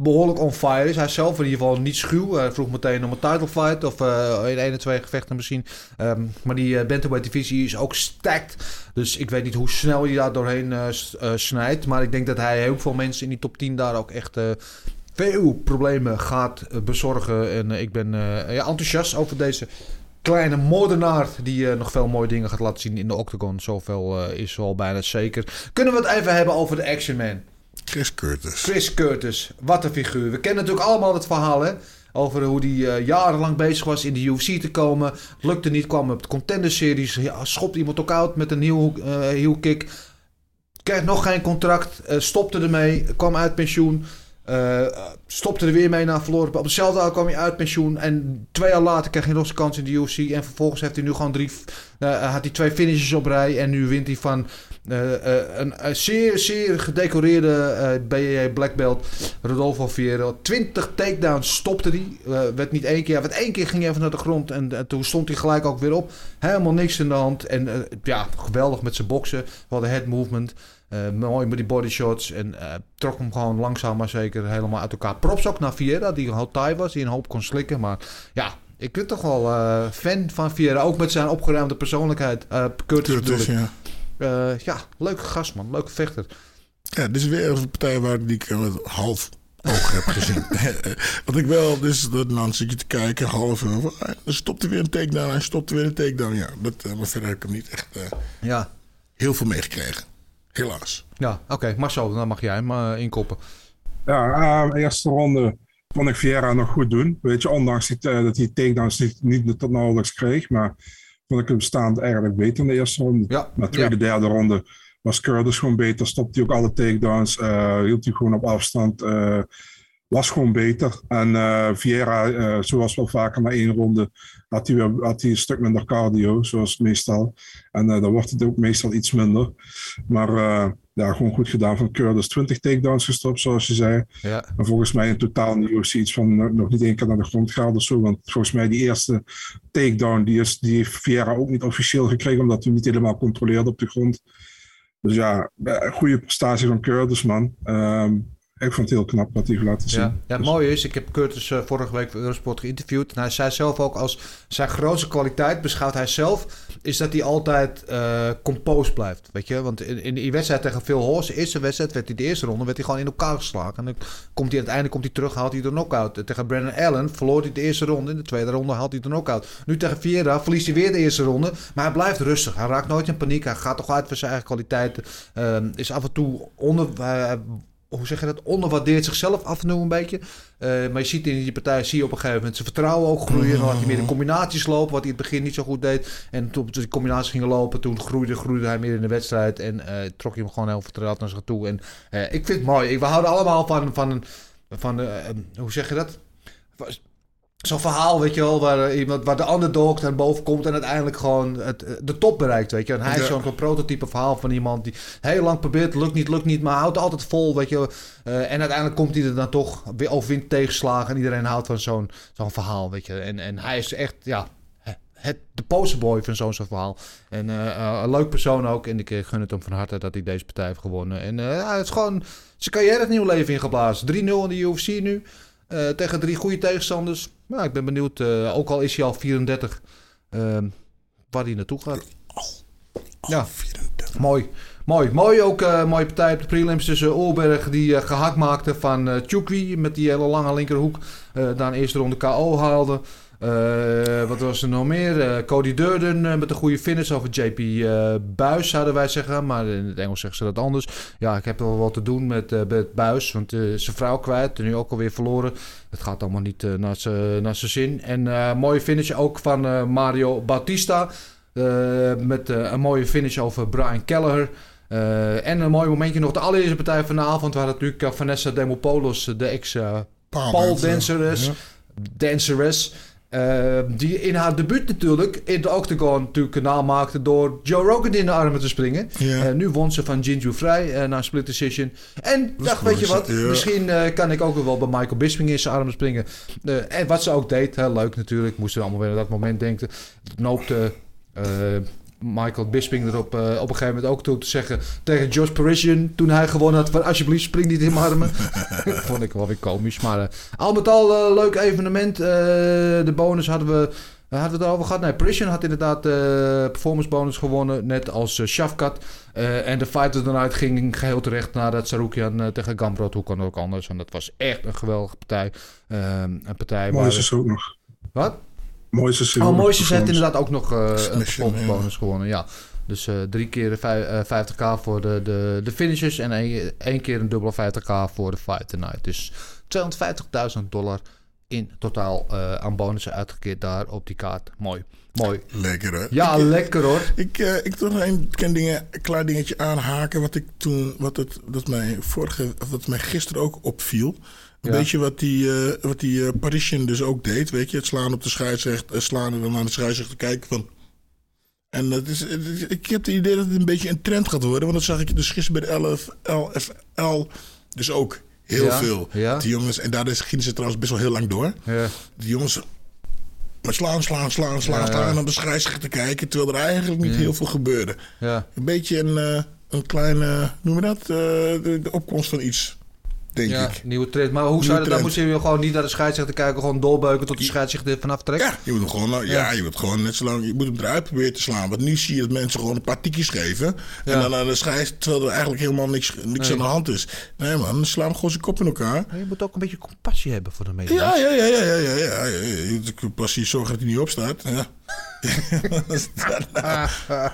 behoorlijk on fire is. Hij zelf in ieder geval niet schuw. Hij vroeg meteen om een title fight of eh in één of twee gevechten misschien. Ehm, maar die eh, bantamweight divisie is ook stacked. Dus ik weet niet hoe snel hij daar doorheen eh, snijdt. Maar ik denk dat hij heel veel mensen in die top 10 daar ook echt... veel problemen gaat bezorgen. En ik ben ja, enthousiast over deze kleine moordenaar die nog veel mooie dingen gaat laten zien in de octagon. Zoveel eh, is wel bijna zeker. Kunnen we het even hebben over de Action Man? Chris Curtis. Chris Curtis, wat een figuur. We kennen natuurlijk allemaal het verhaal hè? over hoe hij eh, jarenlang bezig was in de UFC te komen. Lukte niet, kwam op de Contender Series. Ja, schopt iemand ook uit met een heel, eh heel kick. Kreeg nog geen contract, eh, stopte ermee, kwam uit pensioen. stopte er weer mee na verloren. Op dezelfde dag kwam hij uit pensioen. En twee jaar later kreeg hij nog zijn kans in de UFC. En vervolgens heeft hij nu gewoon drie. had hij twee finishes op rij. En nu wint hij van een, een zeer, zeer gedecoreerde eh BJJ Black Belt. Rodolfo Vieira. 20 takedowns stopte hij. Eh, werd niet één keer. Werd één keer ging hij even naar de grond. En, eh, toen stond hij gelijk ook weer op. Helemaal niks in de hand. En eh, ja, geweldig met zijn boksen. We hadden head movement. Eh, mooi met die body shots. En eh, trok hem gewoon langzaam maar zeker helemaal uit elkaar. Props ook naar Vieira, die een hoop taai was. Die een hoop kon slikken. Maar ja, ik ben toch wel eh, fan van Vieira. Ook met zijn opgeruimde persoonlijkheid. Eh Curtis, Curtis, ja. Eh, ja, leuke gast man. Leuke vechter. Ja, dit is weer een partij waar die ik met half oog heb gezien. Want ik wel, dus dan zit je te kijken, half uur. Dan stopte weer een takedown, hij stopte weer een takedown. Ja, dat, eh, maar verder heb ik hem niet echt eh, Ja, heel veel meegekregen. Helaas. ja oké. Marcel, dan mag jij hem inkoppen. Ja, uh, eerste ronde vond ik Vieira nog goed doen. Weet je, ondanks die, uh, dat hij takedowns niet, niet tot nauwelijks kreeg. Maar vond ik hem staand eigenlijk beter in de eerste ronde. Ja, Na de tweede, ja. derde ronde was Curtis gewoon beter. Stopte hij ook alle takedowns. Uh, hield hij gewoon op afstand. Uh, was gewoon beter. En uh, Vieira, zoals wel vaker na één ronde, had hij, weer, had hij een stuk minder cardio, zoals meestal. En dan wordt het ook meestal iets minder. Maar ja, gewoon goed gedaan van Curtis. 20 takedowns gestopt, zoals je zei. Ja. En volgens mij in totaal in de UFC iets van uh, nog niet één keer naar de grond gehaald of zo. Want volgens mij die eerste takedown, die, is, die heeft Vieira ook niet officieel gekregen, omdat hij niet helemaal controleerde op de grond. Dus ja, goede prestatie van Curtis, man. Um, ik vond het heel knap wat hij heeft laten zien. Ja, ja het Dus- mooie is, ik heb Curtis eh, vorige week voor Eurosport geïnterviewd. En hij zei zelf ook als zijn grootste kwaliteit, beschouwt hij zelf, is dat hij altijd eh composed blijft. Weet je, want in, in die wedstrijd tegen Phil Horst, de eerste wedstrijd, werd hij de eerste ronde, werd hij gewoon in elkaar geslagen. En dan komt hij aan het einde komt hij terug, haalt hij de knockout. Tegen Brandon Allen verloor hij de eerste ronde, in de tweede ronde haalt hij de knockout. Nu tegen Vieira verliest hij weer de eerste ronde, maar hij blijft rustig. Hij raakt nooit in paniek, hij gaat toch uit voor zijn eigen kwaliteiten. Ehm, is af en toe onder... hoe zeg je dat, onderwaardeert zichzelf af en toe een beetje. Eh, maar je ziet in die partij, zie je op een gegeven moment zijn vertrouwen ook groeien. Dan laat hij meer de combinaties lopen, wat hij in het begin niet zo goed deed. En toen de combinaties gingen lopen, toen groeide, groeide hij meer in de wedstrijd. En eh, trok hij hem gewoon heel vertrouwd naar zich toe. En eh, ik vind het mooi. Ik, we houden allemaal van, van, een- van eh, hoe zeg je dat? Zo'n verhaal, weet je wel, waar, eh, iemand, waar de underdog naar boven komt en uiteindelijk gewoon het, eh, de top bereikt, weet je. En hij is Ja. zo'n zo'n prototype verhaal van iemand die heel lang probeert, lukt niet, lukt niet, maar houdt altijd vol, weet je. Eh, en uiteindelijk komt hij er dan toch weer overwint tegenslagen en iedereen houdt van zo'n zo'n verhaal, weet je. En, en hij is echt, ja, het, de posterboy van zo'n soort verhaal. En een leuk persoon ook. En ik gun het hem van harte dat hij deze partij heeft gewonnen. En ja, het is gewoon zijn carrière het nieuw leven ingeblazen. 3-0 in de UFC nu. Eh, tegen drie goede tegenstanders. Nou, ik ben benieuwd. eh, ook al is hij al 34. ehm, waar hij naartoe gaat. Ja, mooi. Mooi. Mooi ook eh mooie partij op de prelims tussen Oorberg die eh, gehakt maakte van eh Chukwi met die hele lange linkerhoek. daar een eerste ronde KO haalde. Eh, wat was er nog meer? Eh, Cody Durden eh, met een goede finish over JP Buis, zouden wij zeggen. Maar in het Engels zeggen ze dat anders. Ja, ik heb wel wat te doen met, met Buis. Want zijn vrouw kwijt. En nu ook alweer verloren. Het gaat allemaal niet naar zijn zin. En mooie finish ook van Mario Bautista. eh, met een mooie finish over Brian Kelleher. Eh, en een mooi momentje nog. De allereerste partij van de avond. Waar natuurlijk Vanessa Demopoulos, de ex eh, Paul Danceres. Ja. Danceres. eh, die in haar debuut natuurlijk in de Octagon natuurlijk kanaal maakte door Joe Rogan in de armen te springen. Nu won ze van Jinju Vrij eh, na split decision. En dacht, weet je wat, misschien eh, kan ik ook wel bij Michael Bisping in zijn armen springen. Eh, en wat ze ook deed, heel leuk natuurlijk, moesten we allemaal weer aan dat moment denken. Noopte Michael Bisping er op, eh, op een gegeven moment ook toe te zeggen tegen Josh Parisian toen hij gewonnen had van alsjeblieft spring niet in mijn armen. Vond ik wel weer komisch, maar eh, al met al eh, leuk evenement. De bonus hadden we hadden we het over gehad? Nee, Parisian had inderdaad de performance bonus gewonnen, net als Shafkat. En de fight of the night ging geheel terecht nadat Sarukian tegen Gamrot. Hoe kan ook anders? En dat was echt een geweldige partij. Uh, een partij Mooiste waar... ook nog. Wat? Mooiste Oh, mooiste heeft inderdaad ook nog uh, een ja. bonus gewonnen, ja. Dus uh, drie keer vij- uh, 50k voor de, de, de finishes en één, één keer een dubbele 50k voor de fight tonight. Dus 250.000 dollar in totaal uh, aan bonussen uitgekeerd daar op die kaart. Mooi, mooi. Lekker hè? Ja, ik, lekker hoor. Ik, uh, ik toch nog een klein, ding, een klein dingetje aanhaken. Wat ik toen, wat het, dat mij vorige, wat mij gisteren ook opviel. Een Ja. beetje wat die, uh, wat die uh, Parisian dus ook deed. Weet je, het slaan op de scheidsrechter, slaan en dan aan de scheidsrechter kijken van. En dat is, het is- ik heb het idee dat het een beetje een trend gaat worden. Want dat zag ik dus gisteren bij de LF, LFL dus ook heel Ja, veel. ja. Die jongens, en daar is- gingen ze trouwens best wel heel lang door. Ja. Die jongens maar slaan, slaan, slaan, slaan, slaan en op de scheidsrechter kijken. Terwijl er eigenlijk niet heel veel gebeurde. Ja. Een beetje een, eh, een kleine, noem je dat? Eh, de, de opkomst van iets, denk Ja, ik. nieuwe trend. Maar hoe zou je dat dan? Moet je gewoon niet naar de scheidsrechter kijken, gewoon doorbeuken tot de scheidsrechter er vanaf trekt? Ja, je moet hem gewoon, nou, ja. Ja. je moet gewoon net zo lang, je moet hem eruit proberen te slaan. Want nu zie je dat mensen gewoon een paar tikjes geven. En dan aan de scheids, terwijl er eigenlijk helemaal niks, niks Nee. aan de hand is. Nee man, dan slaan we gewoon zijn kop in elkaar. Maar Je moet ook een beetje compassie hebben voor de medemens. Ja, ja, ja, ja, ja, ja. Je moet precies zorgen dat hij niet opstaat. Ja.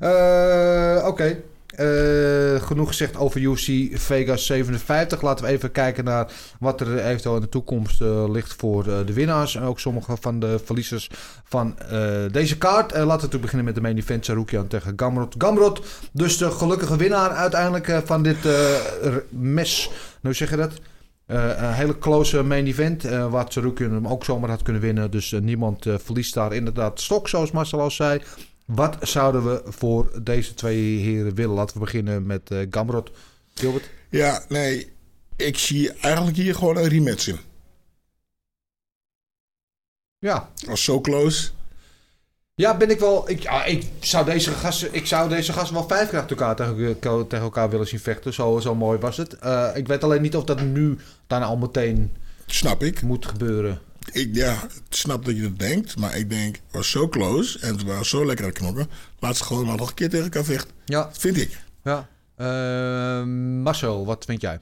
Eh, Oké. Eh, genoeg gezegd over UFC Vegas 57. Laten we even kijken naar wat er eventueel in de toekomst eh, ligt voor eh, de winnaars. En ook sommige van de verliezers van deze kaart. Laten we beginnen met de main event. Sarukian tegen Gamrot. Gamrot, dus de gelukkige winnaar uiteindelijk van dit mes. Nou zeg je dat? Een hele close main event. waar Sarukian hem ook zomaar had kunnen winnen. Dus niemand verliest daar inderdaad stok, zoals Marcel zei. Wat zouden we voor deze twee heren willen? Laten we beginnen met eh Gamrot. Gilbert? ja, nee. Ik zie eigenlijk hier gewoon een rematch in. Ja, Als zo close. Ja, ben ik wel. Ik, ja, ik, zou deze gasten, ik zou deze gasten wel vijf keer achter elkaar tegen, tegen elkaar willen zien vechten. Zo, zo mooi was het. Eh, ik weet alleen niet of dat nu daarna al meteen Snap ik. moet gebeuren. Ik. Ja, ik snap dat je dat denkt. Maar ik denk, het was zo close en ze waren zo lekker aan het knokken. Laat ze gewoon maar nog een keer tegen elkaar vechten. Ja, Dat vind ik. ja. Eh, Marcel, wat vind jij?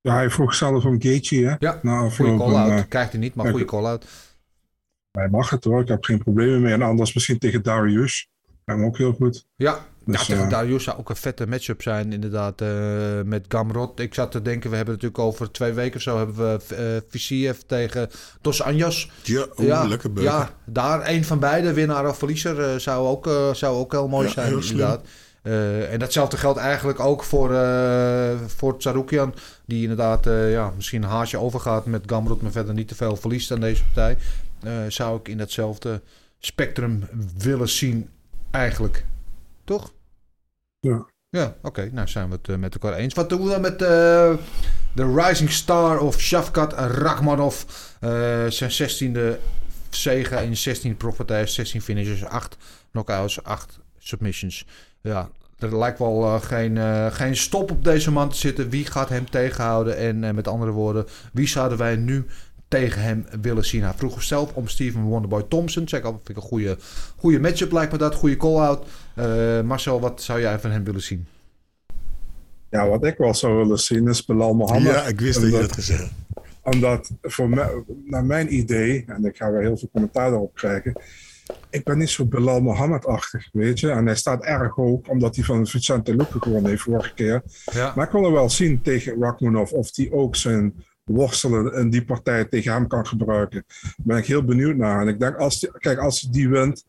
Ja, hij vroeg zelf om Gaethje, hè? Ja, Na Goede call-out. eh, Krijgt hij niet, maar goede goed. call-out. hij mag het hoor, ik heb geen problemen mee. En anders misschien tegen Darius. Hem ook heel goed. Ja, Dus, ja tegen eh, Darius zou ook een vette matchup zijn, inderdaad. eh, met Gamrot. Ik zat te denken, we hebben natuurlijk over twee weken of zo... hebben we Visiev tegen Dos Anjos. Ja, lekker beuk. ja, daar een van beide, winnaar of verliezer, zou, ook, zou ook heel mooi Ja, zijn, heel inderdaad. En datzelfde geldt eigenlijk ook voor, voor Tsaroukian. Die inderdaad ja, misschien een haasje overgaat met Gamrot... maar verder niet te veel verliest aan deze partij. Zou ik in datzelfde spectrum willen zien, eigenlijk. Toch? Ja. Ja, oké. Nou zijn we het eh, met elkaar eens. Wat doen we dan met eh, de Rising Star of Shavkat Rakhmanov? Eh, zijn 16e zege in 16 profpartijen, 16 finishes, 8 knockouts, 8 submissions. Ja, er lijkt wel geen, geen stop op deze man te zitten. Wie gaat hem tegenhouden? En met andere woorden, wie zouden wij nu tegen hem willen zien? Hij vroeg zelf om Steven Wonderboy Thompson. Zeg al, vind ik een goede, goede matchup lijkt me dat. Goede call-out. Eh, Marcel, wat zou jij van hem willen zien? Ja, wat ik wel zou willen zien is Bilal Mohammed. Ja, ik wist dat je Omdat- dat gezegd Omdat voor mij, naar mijn idee, en ik ga weer heel veel commentaar daarop krijgen. Ik ben niet zo Bilal Mohammed-achtig, weet je. En hij staat erg hoog, omdat hij van Vicente Luque gewonnen heeft vorige keer. Ja. Maar ik wil er wel zien tegen Rachmanov of hij ook zijn worstelen in die partij tegen hem kan gebruiken. Daar ben ik heel benieuwd naar. En ik denk, als die, kijk, als die wint,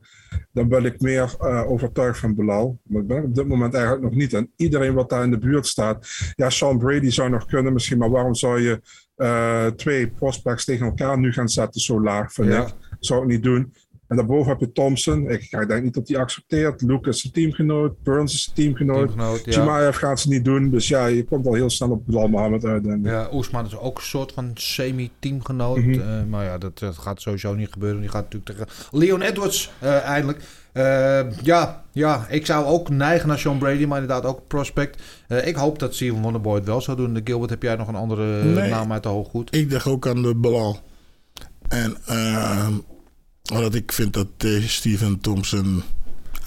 dan ben ik meer eh, overtuigd van Bilal. Maar ik ben op dit moment eigenlijk nog niet. En iedereen wat daar in de buurt staat. Ja, Sean Brady zou nog kunnen misschien, maar waarom zou je eh, twee prospects tegen elkaar nu gaan zetten zo laag, vind Ja. ik. Zou ik niet doen. En daarboven heb je Thompson. Ik, ik denk niet dat hij accepteert. Luke is zijn teamgenoot. Burns is zijn teamgenoot. Teamgenoot, ja. Chimaev gaat ze niet doen. Dus ja, je komt al heel snel op Bilal Mohammed uit. denk ik. Ja, Oesman is ook een soort van semi-teamgenoot. Mhm. Eh, maar ja, dat, dat gaat sowieso niet gebeuren. Die gaat natuurlijk tegen Leon Edwards eh, eindelijk. Eh, ja, ja, ik zou ook neigen naar Sean Brady, maar inderdaad ook prospect. Eh, ik hoop dat Steven Wonderboy het wel zou doen. De Gilbert, heb jij nog een andere Nee. naam uit de hooggoed? Ik dacht ook aan de Balal. En eh, omdat ik vind dat eh, Steven Thompson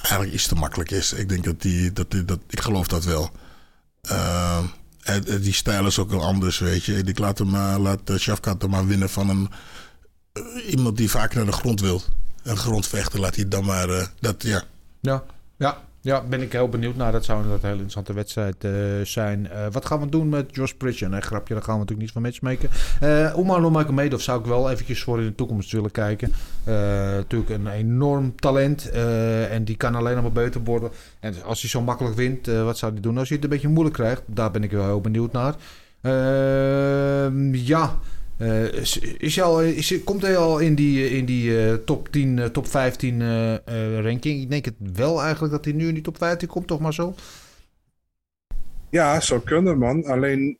eigenlijk iets te makkelijk is. Ik denk dat die, dat, die- dat ik geloof dat wel. Eh, en die stijl is ook wel anders, weet je. Ik laat hem, maar laat uh, Shafkat hem maar winnen van een, eh, iemand die vaak naar de grond wil. En grondvechten, laat hij dan maar, eh, dat ja. Ja, ja, ja, ben ik heel benieuwd naar. Dat zou een hele interessante wedstrijd eh, zijn. Eh, wat gaan we doen met Josh Pritchard? Nee, grapje, daar gaan we natuurlijk niet van matchmaken. Uh, Omar Nurmagomedov zou ik wel eventjes voor in de toekomst willen kijken. Eh, natuurlijk een enorm talent. en die kan alleen nog maar beter worden. En als hij zo makkelijk wint, wat zou hij doen als hij het een beetje moeilijk krijgt? Daar ben ik wel heel benieuwd naar. Ehm, ja... Uh, is, is hij al, is, komt hij al in die, in die uh, top 10, uh, top 15 uh, ranking? Ik denk het wel eigenlijk dat hij nu in die top 15 komt, toch maar zo? Ja, zou kunnen, man. Alleen,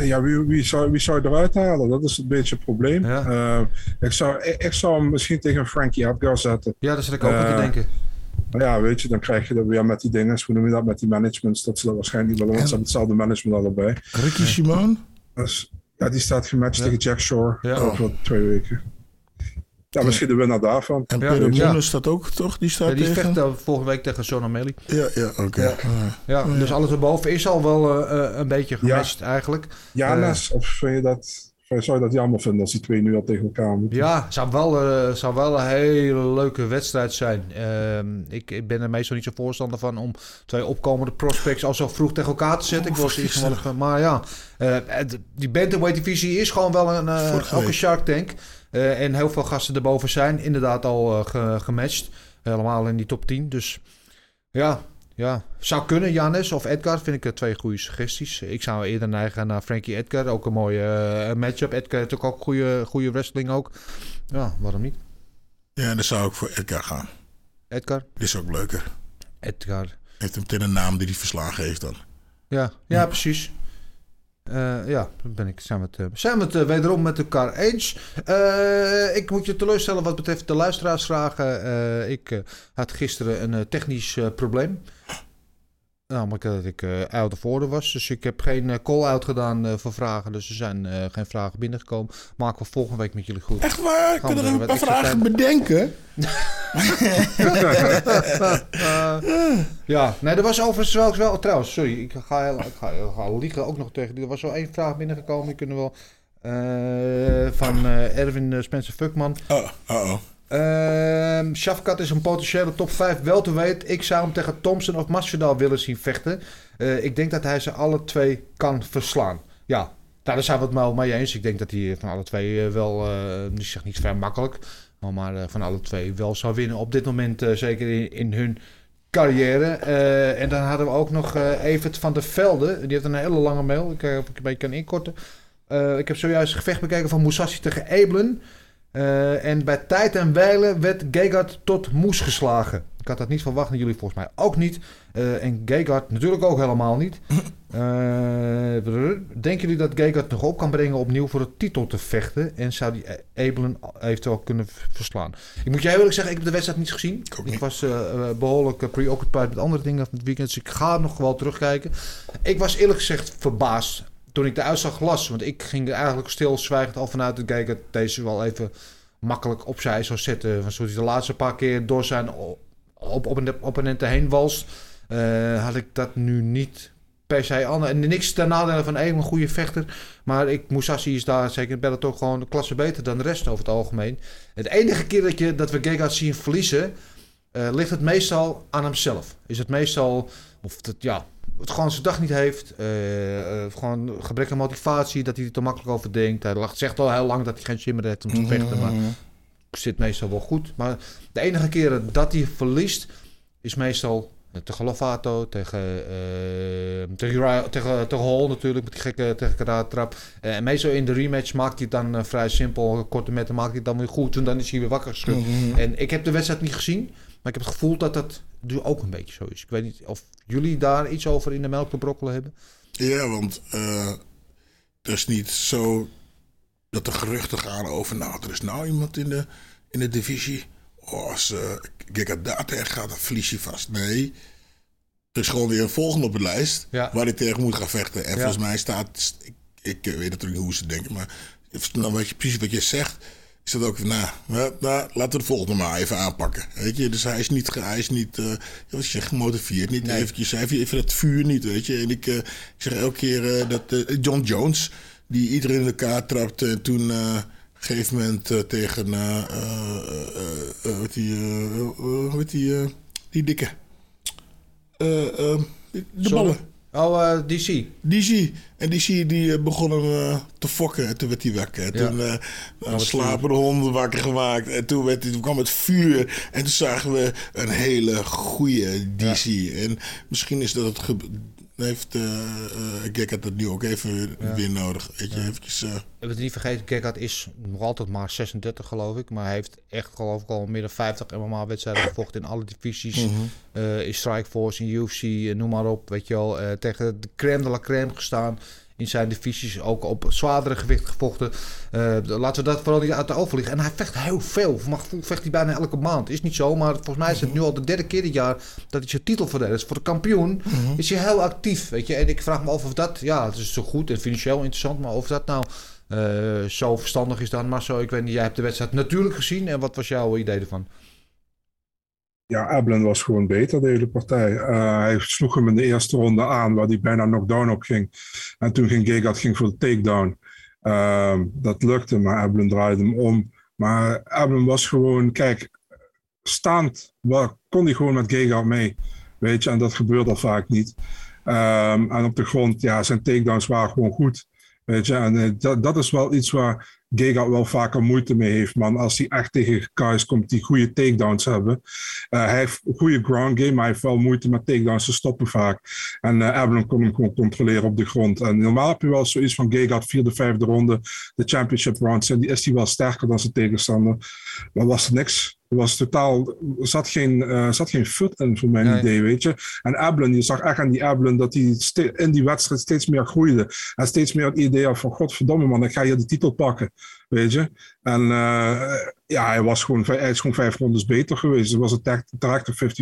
ja, wie, wie, zou, wie zou je eruit halen? Dat is een beetje het probleem. Ja. Uh, ik, zou, ik, ik, zou hem misschien tegen Frankie Edgar zetten. Ja, daar zit ik ook aan te denken. Maar ja, weet je, dan krijg je dat weer met die dingen. Hoe noem je dat? Met die managements. Dat ze dat waarschijnlijk niet ze hebben hetzelfde management allebei. Ricky Simon? Dus, ja, die staat gematcht Ja. tegen Jack Shore Ja. over twee weken. Ja, misschien de winnaar daarvan. En Ja, Peter ja. Moenen staat ook, toch? Die staat Ja, die tegen? vecht uh, volgende week tegen Sean O'Malley. Ja, ja, oké. Ja. Ah. Ja, dus alles erboven is al wel uh, een beetje gematcht eigenlijk. Janes, of vind je dat... Zou je dat jammer vinden als die twee nu al tegen elkaar moeten? Ja, zou wel, uh, zou wel een hele leuke wedstrijd zijn. Uh, ik, ik, ben er meestal niet zo voorstander van om twee opkomende prospects al zo vroeg tegen elkaar te zetten. Oh, ik was iets van, maar ja, uh, die bantamweight divisie is gewoon wel een, uh, ook een Shark Tank. Uh, en heel veel gasten erboven zijn inderdaad al uh, ge, gematcht. Helemaal in die top 10. Dus ja, ja, zou kunnen. Janes of Edgar vind ik twee goede suggesties. Ik zou eerder neigen naar Frankie Edgar. Ook een mooie uh, matchup. Edgar heeft ook, ook goede, goede wrestling ook. Ja, waarom niet? Ja, dan zou ik voor Edgar gaan. Edgar? Die is ook leuker. Edgar. Heeft hem meteen een naam die hij verslagen heeft dan. Ja, ja, ja. precies. Eh, ja, dan ben ik, zijn we het, eh, zijn we het eh, wederom met elkaar eens. Eh, ik moet je teleurstellen wat betreft de luisteraarsvragen. Eh, ik eh, had gisteren een eh, technisch eh, probleem. Namelijk dat ik eh out of order was. Dus ik heb geen eh, call-out gedaan eh, voor vragen. Dus er zijn geen vragen binnengekomen. Maken we volgende week met jullie goed. Echt waar? Gaan Ik kan we er een paar vragen tijd- bedenken. Ja, nee, er was overigens wel, wel trouwens, sorry, ik ga, heel- ik ga, ik ga liegen ook nog tegen. Er was wel één vraag binnengekomen, die kunnen we wel. van Erwin Spencer Fuckman. Oh, oh, oh. Ehm Shafkat is een potentiële top 5 wel te weten. Ik zou hem tegen Thompson of Masvidal willen zien vechten. Eh, ik denk dat hij ze alle twee kan verslaan. Ja, daar zijn we het wel mee eens. Ik denk dat hij van alle twee eh, wel, eh ik niet vrij makkelijk, maar, van alle twee wel zou winnen. Op dit moment zeker in, hun carrière. En dan hadden we ook nog Evert van der Velde. Die heeft een hele lange mail. Ik of ik een beetje kan inkorten. Ik heb zojuist gevecht bekeken van Musashi tegen Eblen. Eh, en bij tijd en wijle werd Gegard tot moes geslagen. Ik had dat niet verwacht en jullie volgens mij ook niet. Eh, en Gegard natuurlijk ook helemaal niet. Eh, denken jullie dat Gegard nog op kan brengen opnieuw voor de titel te vechten? En zou die Ebelen eventueel kunnen verslaan? Ik moet heel eerlijk zeggen, ik heb de wedstrijd niet gezien. Ik niet. was eh, eh, behoorlijk eh, preoccupied met andere dingen van het weekend. Dus ik ga nog wel terugkijken. Ik was eerlijk gezegd verbaasd toen ik de uitslag las. Want ik ging er eigenlijk stilzwijgend al vanuit dat Gegard deze wel even makkelijk opzij zou zetten. Want zoals hij de laatste paar keer door zijn op, op, een opponenten heen walst, eh, had ik dat nu niet per se aan. En niks ten nadele van één een goede vechter. Maar ik, Musashi is daar zeker in Bellator gewoon een klasse beter dan de rest over het algemeen. Het enige keer dat, je, dat we Gegard zien verliezen, eh, ligt het meestal aan hemzelf. Is het meestal, of het, ja, het gewoon zijn dag niet heeft. eh, eh, gewoon gebrek aan motivatie, dat hij er te makkelijk over denkt. Hij lacht- zegt al heel lang dat hij geen zin meer heeft om te vechten. Maar zit meestal wel goed. Maar de enige keren dat hij verliest, is meestal tegen Lovato, tegen, eh tegen, Uriah- tegen, tegen Hall natuurlijk, met die gekke tegen karate trap. En meestal in de rematch maakt hij het dan vrij simpel, korte metten maakt hij het dan weer goed. En dan is hij weer wakker geschud. En ik heb de wedstrijd niet gezien, maar ik heb het gevoel dat dat nu ook een beetje zo is. Ik weet niet of jullie daar iets over in de melk te brokkelen hebben. Ja, want eh het is niet zo dat er geruchten gaan over... nou, er is nou iemand in de, in de divisie. Oh, als uh, Gegard daar tegen gaat, dan verlies je vast. Nee, er is gewoon weer een volgende op de lijst... Ja. waar hij tegen moet gaan vechten. En Ja. volgens mij staat... Ik, ik weet natuurlijk niet hoe ze denken, maar... Nou, weet je, precies wat je zegt... Is dat ook, nou, nou, nou, laten we de volgende maar even aanpakken. Weet je, dus hij is niet, hij is niet uh, wat je zegt, gemotiveerd. Niet Nee. eventjes, hij heeft even het vuur niet, weet je. En ik, uh, ik zeg elke keer uh, dat John Jones, die iedereen in elkaar trapte. En toen op een gegeven moment tegen, heet die, hoe heet die, die dikke, de Sorry? ballen. Oh, uh, DC. DC. En DC die begon hem uh, te fokken. En toen werd hij wakker. En Ja. toen uh, oh, slapende honden wakker gemaakt. En toen, werd toen kwam het vuur. En toen zagen we een hele goede DC. Ja. En misschien is dat het... Heeft uh, dat nu ook even ja. weer nodig. Weet je, ja. eventjes... Uh... We het niet vergeten, Gekka is nog altijd maar 36 geloof ik. Maar hij heeft echt geloof ik al meer dan 50 MMA-wedstrijden gevochten in alle divisies. Mm-hmm. uh, in Strikeforce, in UFC, noem maar op. Weet je wel, tegen de crème de la crème gestaan. In zijn divisies ook op zwaardere gewicht gevochten. Uh, laten we dat vooral niet uit de overliggen. En hij vecht heel veel. Voor mijn gevoel vecht hij bijna elke maand. Is niet zo, maar volgens mij is het nu al de derde keer dit jaar dat hij zijn titel verdedigt. Voor de kampioen mm-hmm. is hij heel actief. Weet je? En ik vraag me af of dat, ja, het is zo goed en financieel interessant, maar of dat nou uh, zo verstandig is dan. Maar zo, ik weet niet, jij hebt de wedstrijd natuurlijk gezien. En wat was jouw idee ervan? Ja, Eblen was gewoon beter, de hele partij. Uh, hij sloeg hem in de eerste ronde aan, waar hij bijna knockdown op ging. En toen ging Gegard ging voor de takedown. Uh, dat lukte, maar Eblen draaide hem om. Maar Eblen was gewoon, kijk, staand kon hij gewoon met Gegard mee. Weet je, en dat gebeurt al vaak niet. Um, en op de grond, ja, zijn takedowns waren gewoon goed. Weet je, en uh, dat, dat is wel iets waar Gegard wel vaker moeite mee heeft, man. Als hij echt tegen guys komt die goede takedowns hebben. Uh, hij heeft een goede ground game, maar hij heeft wel moeite met takedowns te stoppen vaak. En uh, Avalon kon hem gewoon controleren op de grond. En normaal heb je wel zoiets van Gegard, vierde, vijfde ronde, de championship rounds. En die is hij wel sterker dan zijn tegenstander. Maar was er niks. Er was totaal, zat geen, uh, zat geen fut in voor mijn nee. idee, weet je. En Ablin, je zag echt aan die Ablin dat hij in die wedstrijd steeds meer groeide. En steeds meer het idee had van, godverdomme man, ik ga hier de titel pakken, weet je. En uh, ja, hij was gewoon, hij is gewoon vijf rondes beter geweest. Het was een terechte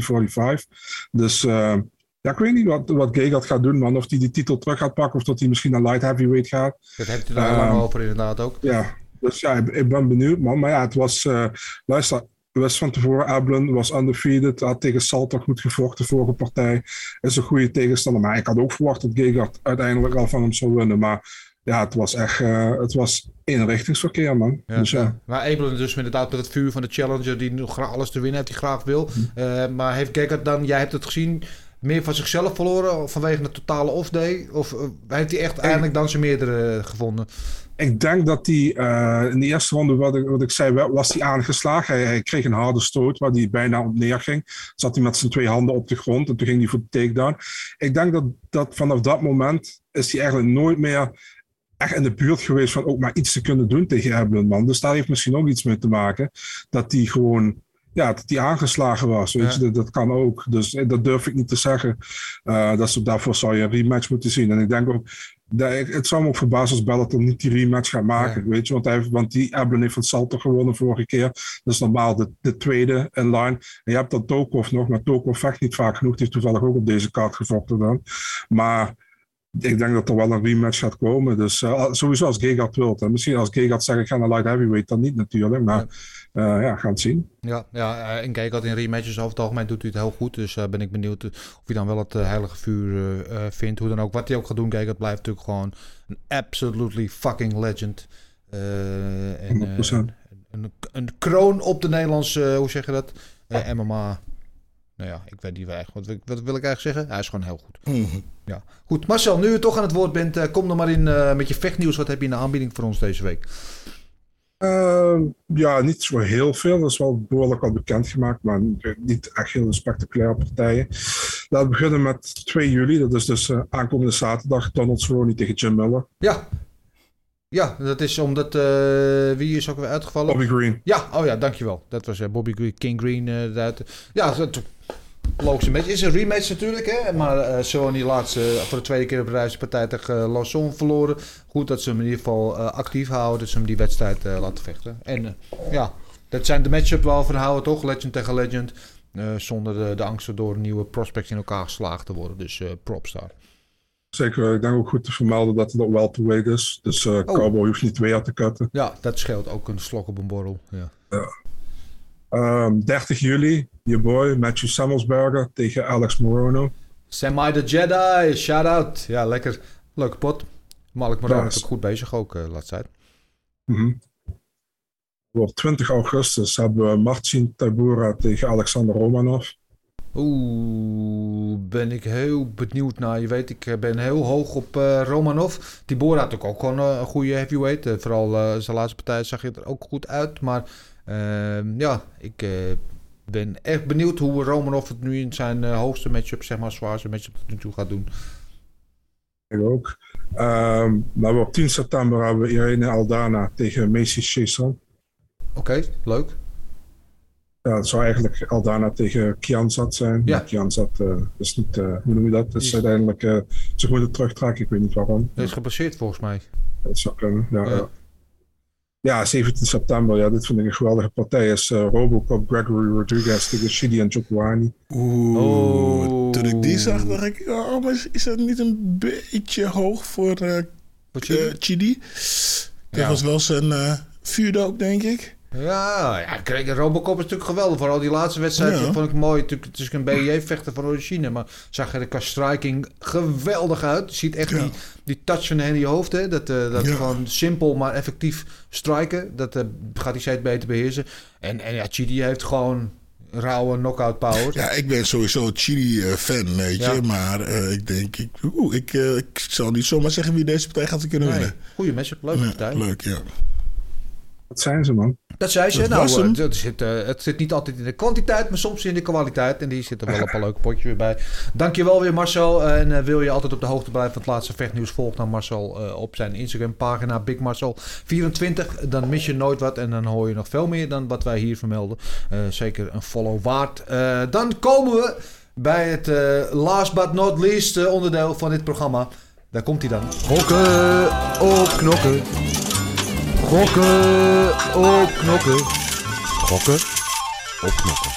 50-45. Dus... Uh, ja, ik weet niet wat, wat Gegard gaat doen, man. Of hij die titel terug gaat pakken of dat hij misschien naar light heavyweight gaat. Dat heeft hij daar lang over inderdaad ook. Ja, dus ja, ik, ik, ben benieuwd, man. Maar ja, het was... Uh, luister, wist van tevoren, Ablin was undefeated. Had tegen Salto goed gevochten, de vorige partij. Is een goede tegenstander. Maar ik had ook verwacht dat Gegard uiteindelijk al van hem zou winnen. Maar ja, het was echt uh, het was eenrichtingsverkeer, man. Ja, dus, ja. Maar Ablin dus inderdaad met het vuur van de challenger... die nog alles te winnen heeft, die graag wil. Hm. Uh, maar heeft Gegard dan, jij hebt het gezien... meer van zichzelf verloren vanwege een totale off-day? Of uh, heeft hij echt eindelijk dan zijn meerdere gevonden? Ik denk dat hij uh, in de eerste ronde, wat ik, wat ik zei, was hij aangeslagen. Hij, hij, kreeg een harde stoot waar hij bijna op neerging. Zat hij met zijn twee handen op de grond en toen ging hij voor de takedown. Ik denk dat, dat vanaf dat moment is hij eigenlijk nooit meer echt in de buurt geweest van ook maar iets te kunnen doen tegen Evelyn, man. Dus daar heeft misschien ook iets mee te maken. Dat hij gewoon ja, dat hij aangeslagen was. Weet ja. je, dat, dat, kan ook. Dus dat durf ik niet te zeggen. Uh, dat, daarvoor zou je een rematch moeten zien. En ik denk ook, dat, het zou me ook verbazen als Bellator niet die rematch gaat maken. Ja. Weet je, want, hij, want die Eblin heeft van Salto gewonnen vorige keer. Dat is normaal de, de tweede in line. En je hebt dat Tokov nog, maar Tokov vecht niet vaak genoeg. Die heeft toevallig ook op deze kaart gevochten dan. Maar ik denk dat er wel een rematch gaat komen. Dus uh, sowieso als Gegard wilt. Misschien als Gegard zegt ik ga naar light heavyweight, dan niet natuurlijk. Maar ja, uh, ja gaan het zien. Ja, ja en Gegard in rematches over het algemeen doet hij het heel goed. Dus uh, ben ik benieuwd of hij dan wel het heilige vuur vindt. Hoe dan ook. Wat hij ook gaat doen. Gegard blijft natuurlijk gewoon een absolutely fucking legend. en, een, een, een, kroon op de Nederlandse, hoe zeg je dat? MMA. Nou ja, ik weet niet waar. Wat, wat, wil ik eigenlijk zeggen? Hij is gewoon heel goed. Mm -hmm. Ja. Goed, Marcel, nu je toch aan het woord bent, uh, kom dan maar in uh, met je vechtnieuws. Wat heb je in de aanbieding voor ons deze week? Uh, ja, niet zo heel veel. Dat is wel behoorlijk al bekendgemaakt, maar niet echt heel spectaculaire partijen. Laten we beginnen met 2 juli. Dat is dus uh, aankomende zaterdag. Donald Cerrone tegen Jim Miller. Ja. Ja, dat is omdat... wie is ook weer uitgevallen? Bobby Green. Ja, oh ja, dankjewel. Dat was Bobby Green, King Green. ja, dat logische match. is een rematch natuurlijk, hè? maar uh, Sony laatst uh, voor de tweede keer op reis partij tegen uh, Lawson verloren. Goed dat ze hem in ieder geval uh, actief houden, dat ze hem die wedstrijd laten vechten. En ja, dat zijn de matchup wel van houden, toch? Legend tegen legend. zonder de, de angst door nieuwe prospects in elkaar geslagen te worden. Dus props daar. Zeker, ik denk ook goed te vermelden dat het nog wel te weten is. Dus uh, oh. Cowboy hoeft niet twee te cutten. Ja, dat scheelt ook een slok op een borrel. Ja. ja. Um, 30 juli, je boy Matthew Samuelsberger tegen Alex Morono. Semi the Jedi, shout out. Ja, lekker. Leuke pot. Malik Morono is ook goed bezig ook, uh, laatst tijd. Mm -hmm. Op 20 augustus hebben we Marcin Tabura tegen Alexander Romanov. Oeh, ben ik heel benieuwd naar. Je weet, ik ben heel hoog op uh, Romanov. Tibora had ook, ook gewoon uh, een goede heavyweight. Uh, vooral zijn laatste partij zag je er ook goed uit. Maar ja, ik ben echt benieuwd hoe Romanov het nu in zijn hoogste matchup, zeg maar zwaarste matchup tot nu toe gaat doen. Ik ook. Um, maar op 10 september hebben we Irene Aldana tegen Macy Chesson. Oké, okay, leuk. Ja, het zou eigenlijk Aldana tegen Kianzat zijn. Ja. Maar Kianzat uh, is niet, uh, hoe noem je dat? Dat is uiteindelijk uh, zich moeten terugtrekken. Ik weet niet waarom. Hij is gepasseerd volgens mij. Dat zou kunnen, ja. ja. ja 17 september, ja, dit vind ik een geweldige partij. Is Robocop, Gregory Rodriguez tegen Shidi en Chokwani. Oeh, oh. toen ik die zag, dacht ik, oh, maar is dat niet een beetje hoog voor uh, Chidi? Dat ja. was wel zijn vuurdoop, denk ik. Ja, ja kijk, Robocop is natuurlijk geweldig. Vooral die laatste wedstrijd ja. vond ik mooi. Het is een BJ-vechter van origine. Maar zag er qua striking geweldig uit. Je ziet echt ja. die, die touch van in je hoofd. Hè? Dat, uh, dat gewoon simpel maar effectief striken. Dat uh, gaat hij steeds beter beheersen. En, en ja, Chidi heeft gewoon rauwe knockout power. Ja, ik ben sowieso Chili-fan, weet je. Ja. Maar uh, ik denk, ik, ik, uh, ik zal niet zomaar zeggen wie deze partij gaat kunnen nee. winnen. Goeie matchup, leuke ja, partij. Leuk, ja. Dat zijn ze, man. Dat zei ze. Dat nou, eh, het, zit, eh, het zit niet altijd in de kwantiteit, maar soms in de kwaliteit. En die zit er wel op een leuk potje weer bij. Dankjewel weer Marcel. En eh, wil je altijd op de hoogte blijven van het laatste vechtnieuws, volg dan Marcel eh, op zijn Instagram pagina BigMarcel24. Dan mis je nooit wat en dan hoor je nog veel meer dan wat wij hier vermelden. Eh, zeker een follow waard. Eh, dan komen we bij het eh, last but not least eh, onderdeel van dit programma. Daar komt hij dan. Gokken op knokken. Gokken op knokken. Gokken op knokken.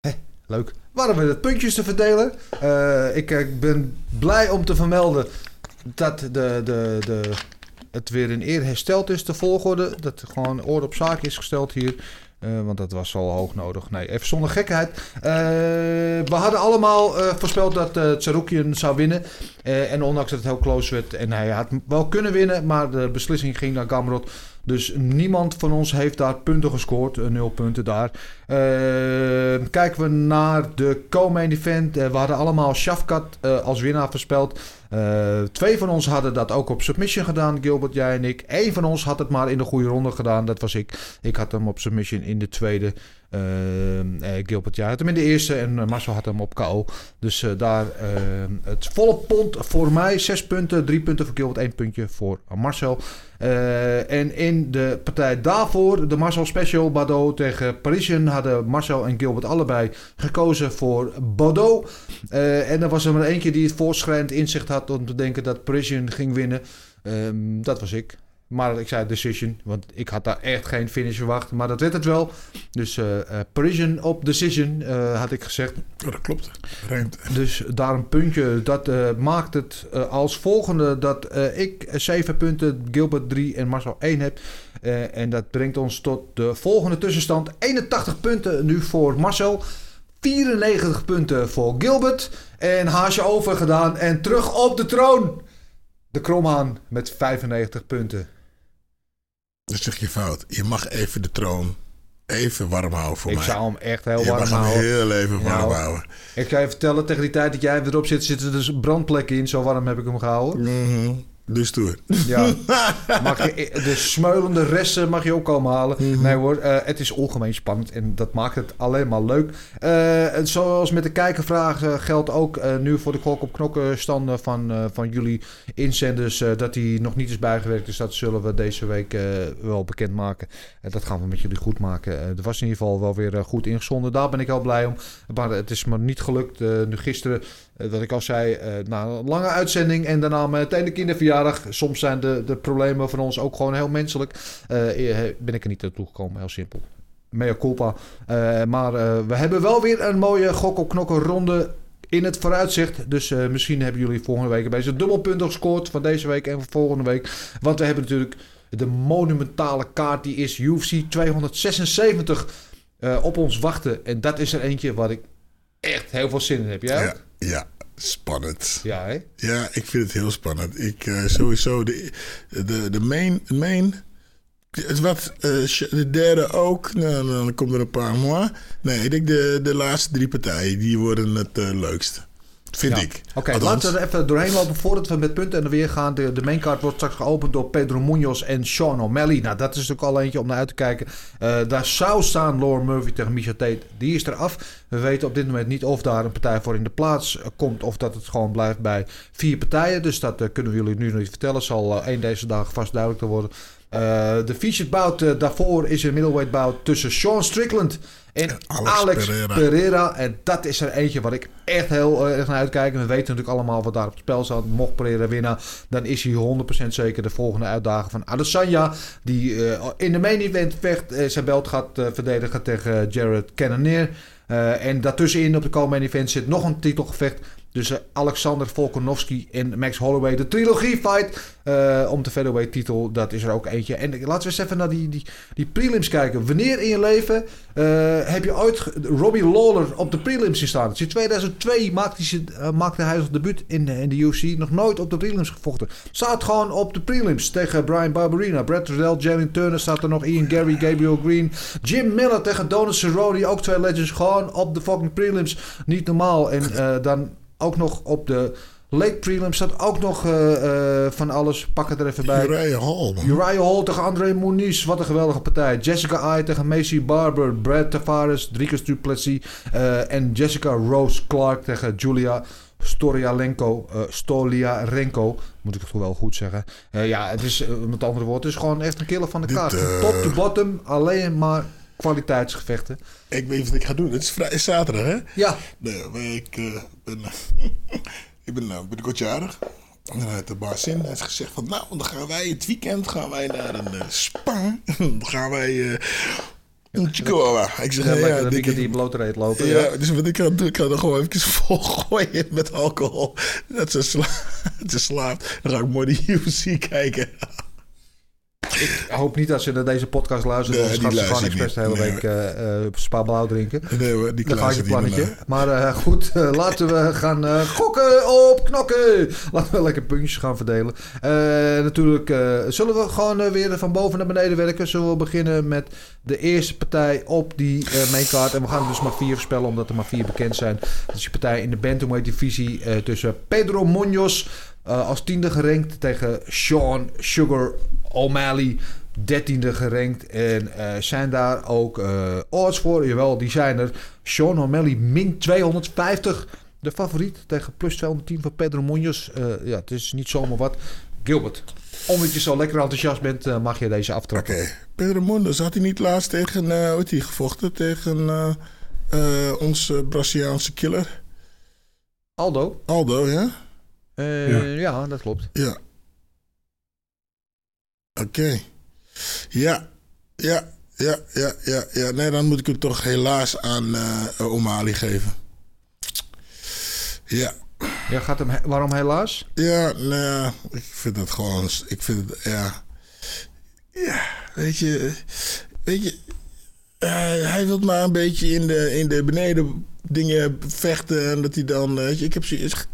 Hé, leuk. Waarom we het puntjes te verdelen? Eh, ik, eh, ben blij om te vermelden dat de, de, de, het weer in eer hersteld is, de volgorde. Dat er gewoon orde op zaak is gesteld hier. Eh, want dat was al hoog nodig. Nee, even zonder gekheid. Eh, we hadden allemaal eh, voorspeld dat uh, Tsaroukian zou winnen. En ondanks dat het heel close werd. En hij had wel kunnen winnen. Maar de beslissing ging naar Gamrot. Dus niemand van ons heeft daar punten gescoord. Eh, nul punten daar. Eh, kijken we naar de co-main event. Eh, we hadden allemaal Shafkat eh, als winnaar voorspeld. Twee van ons hadden dat ook op submission gedaan. Gilbert, jij en ik. Eén van ons had het maar in de goede ronde gedaan. Dat was ik. Ik had hem op submission in de tweede. Eh, eh, Gilbert, jij had hem de eerste. En eh, Marcel had hem op KO. Dus daar het volle pond voor mij. Zes punten. Drie punten voor Gilbert. één puntje voor Marcel. En in de partij daarvoor, de Marcel Special Bordeaux tegen Parisian, hadden Marcel en Gilbert allebei gekozen voor Bordeaux. En er was er maar eentje die het voorschrijnend inzicht had om te denken dat Parisian ging winnen. Ehm, dat was ik. Maar ik zei decision, want ik had daar echt geen finish verwacht. Maar dat werd het wel. Dus eh, Parisian op decision eh, had ik gezegd. Oh, dat klopt. Rijmt. Dus daar een puntje. Dat maakt het als volgende dat ik 7 punten, Gilbert 3 en Marcel 1 heb. En dat brengt ons tot de volgende tussenstand. 81 punten nu voor Marcel. 94 punten voor Gilbert. En haasje over gedaan. En terug op de troon. De Kromhaan met 95 punten. Dat zeg je fout. Je mag even de troon even warm houden voor ik mij. zou hem echt heel je warm mag hem houden. heel even warm Nou, houden. Ik ga je vertellen, tegen die tijd dat jij erop zit, zitten er dus brandplekken in. Zo warm heb ik hem gehouden. Mhm. Dus stoer. Ja. Mag je, de smeulende resten mag je ook komen halen. Mhm. Nee hoor, eh, het is ongemeen spannend en dat maakt het alleen maar leuk. Eh, en zoals met de kijkervraag eh, geldt ook eh, nu voor de klok op knokken standen van, eh, van jullie inzenders eh, dat die nog niet is bijgewerkt. Dus dat zullen we deze week eh, wel bekendmaken. Uh, dat gaan we met jullie goed maken. Uh, er was in ieder geval wel weer uh, goed ingezonden. Daar ben ik heel blij om. Maar het is me niet gelukt. Uh, nu gisteren, wat ik al zei, na een lange uitzending en daarna meteen de kinderverjaardag. Soms zijn de, de problemen van ons ook gewoon heel menselijk. Uh, ben ik er niet naartoe gekomen, heel simpel. Mea culpa. Maar we hebben wel weer een mooie gok op knokken ronde in het vooruitzicht. Dus misschien hebben jullie volgende week zo'n dubbelpunt gescoord van deze week en van volgende week. Want we hebben natuurlijk de monumentale kaart die is UFC 276 op ons wachten. En dat is er eentje waar ik echt heel veel zin in heb. Jij ja, ja, spannend. Ja, hè? Ja, ik vind het heel spannend. Ik uh, sowieso de, de, de main, main het wat, uh, de derde ook. Nou, dan komt er een paar mois. Nee, ik denk de, de laatste drie partijen, die worden het uh, leukst. Vind ja. ik. Oké, okay, laten we er even doorheen lopen voordat we met punten en er weer gaan. De, de maincard wordt straks geopend door Pedro Munoz en Sean O'Malley. Nou, dat is natuurlijk al eentje om naar uit te kijken. Uh, daar zou staan Lauren Murphy tegen Misha Tate. Die is eraf. We weten op dit moment niet of daar een partij voor in de plaats komt. Of dat het gewoon blijft bij vier partijen. Dus dat uh, kunnen we jullie nu nog niet vertellen. Zal uh, één deze dagen vast duidelijk te worden. De featured bout daarvoor is een middleweight bout tussen Sean Strickland en Alex, Alex Pereira. Pereira. En dat is er eentje waar ik echt heel erg naar uitkijk. En we weten natuurlijk allemaal wat daar op het spel staat. Mocht Pereira winnen, dan is hij 100% zeker de volgende uitdager van Adesanya. Die uh, in de main event vecht, zijn belt gaat verdedigen tegen Jared Cannonier. en daartussenin op de co-main event zit nog een titelgevecht tussen Alexander Volkanovski en Max Holloway. De trilogie fight uh, om de featherweight titel. Dat is er ook eentje. En laten we eens even naar die, die, die prelims kijken. Wanneer in je leven heb je ooit Robbie Lawler op de prelims gestaan? In 2002 maakte hij, uh, maakte hij zijn debuut in, in de UFC. Nog nooit op de prelims gevochten. Staat gewoon op de prelims tegen Brian Barberina. Brad Riddell, Jalen Turner staat er nog. Ian Gary, Gabriel Green. Jim Miller tegen Donald Cerrone. Ook twee legends. Gewoon op de fucking prelims. Niet normaal. En dan ook nog op de Late prelim staat ook nog eh, eh, van alles. Pak het er even bij. Uriah Hall. man. Uriah Hall tegen André Muniz. Wat een geweldige partij. Jessica Ai tegen Macy Barber. Brad Tavares. Driekus Duplessis. eh, en Jessica Rose Clark tegen Julia Storialenko. eh Stoliarenko. Moet ik het wel goed zeggen. Ja, het is, met andere woorden, het is gewoon echt een killer van de Dit, kaart. Top to bottom. Alleen maar kwaliteitsgevechten. Ik weet wat ik ga doen. Het is, vrij, zaterdag, hè? Ja, Nee, maar ik eh, ben, ik ben nou binnenkort jarig. En uit de bar Zin heeft gezegd van, nou, dan gaan wij het weekend gaan wij naar een eh, spa. dan gaan wij een chihuahua. Ik zeg, ja, ja, ja, weekend die blote reet lopen. ja, Ja. dus wat ik ga doen, ik ga er gewoon even vol gooien met alcohol. Dat ze, sla dat ze slaapt. Dan ga ik mooi de UFC kijken. Ik hoop niet dat ze naar deze podcast luisteren. Nee, want die ze gaan gewoon expres de hele week spa blauw drinken. Nee hoor, die Dan ga ik je plannetje. Maar eh, goed, laten we gaan gokken op knokken. Laten we lekker puntjes gaan verdelen. Natuurlijk zullen we gewoon weer van boven naar beneden werken. Zullen we beginnen met de eerste partij op die maincard. En we gaan er dus maar vier voorspellen, omdat er maar vier bekend zijn. Dat is die partij in de Bantamweight divisie tussen Pedro Munoz als tiende gerankt tegen Sean Sugar O'Malley. Dertiende gerankt. En eh, zijn daar ook eh, odds voor? Jawel, die zijn er. Sean O'Malley min 250. De favoriet tegen plus 210 van Pedro Munoz. Eh, ja, het is niet zomaar wat. Gilbert, omdat je zo lekker enthousiast bent, mag je deze aftrappen. Oké, Pedro Mundos, had hij niet laatst tegen, eh hoe heet hij gevochten? Tegen eh eh, onze Braziliaanse killer? Aldo? Aldo, ja? Eh, Ja. ja. dat klopt. Ja. Oké. Ja, ja, ja, ja, ja, ja. Nee, dan moet ik het toch helaas aan eh O'Malley geven. Ja. Ja, gaat hem, he- waarom helaas? Ja, nou ik vind het gewoon, ik vind het, ja. Ja, weet je, weet je, eh, hij wil maar een beetje in de, in de beneden dingen vechten en dat hij dan, eh, weet je, ik heb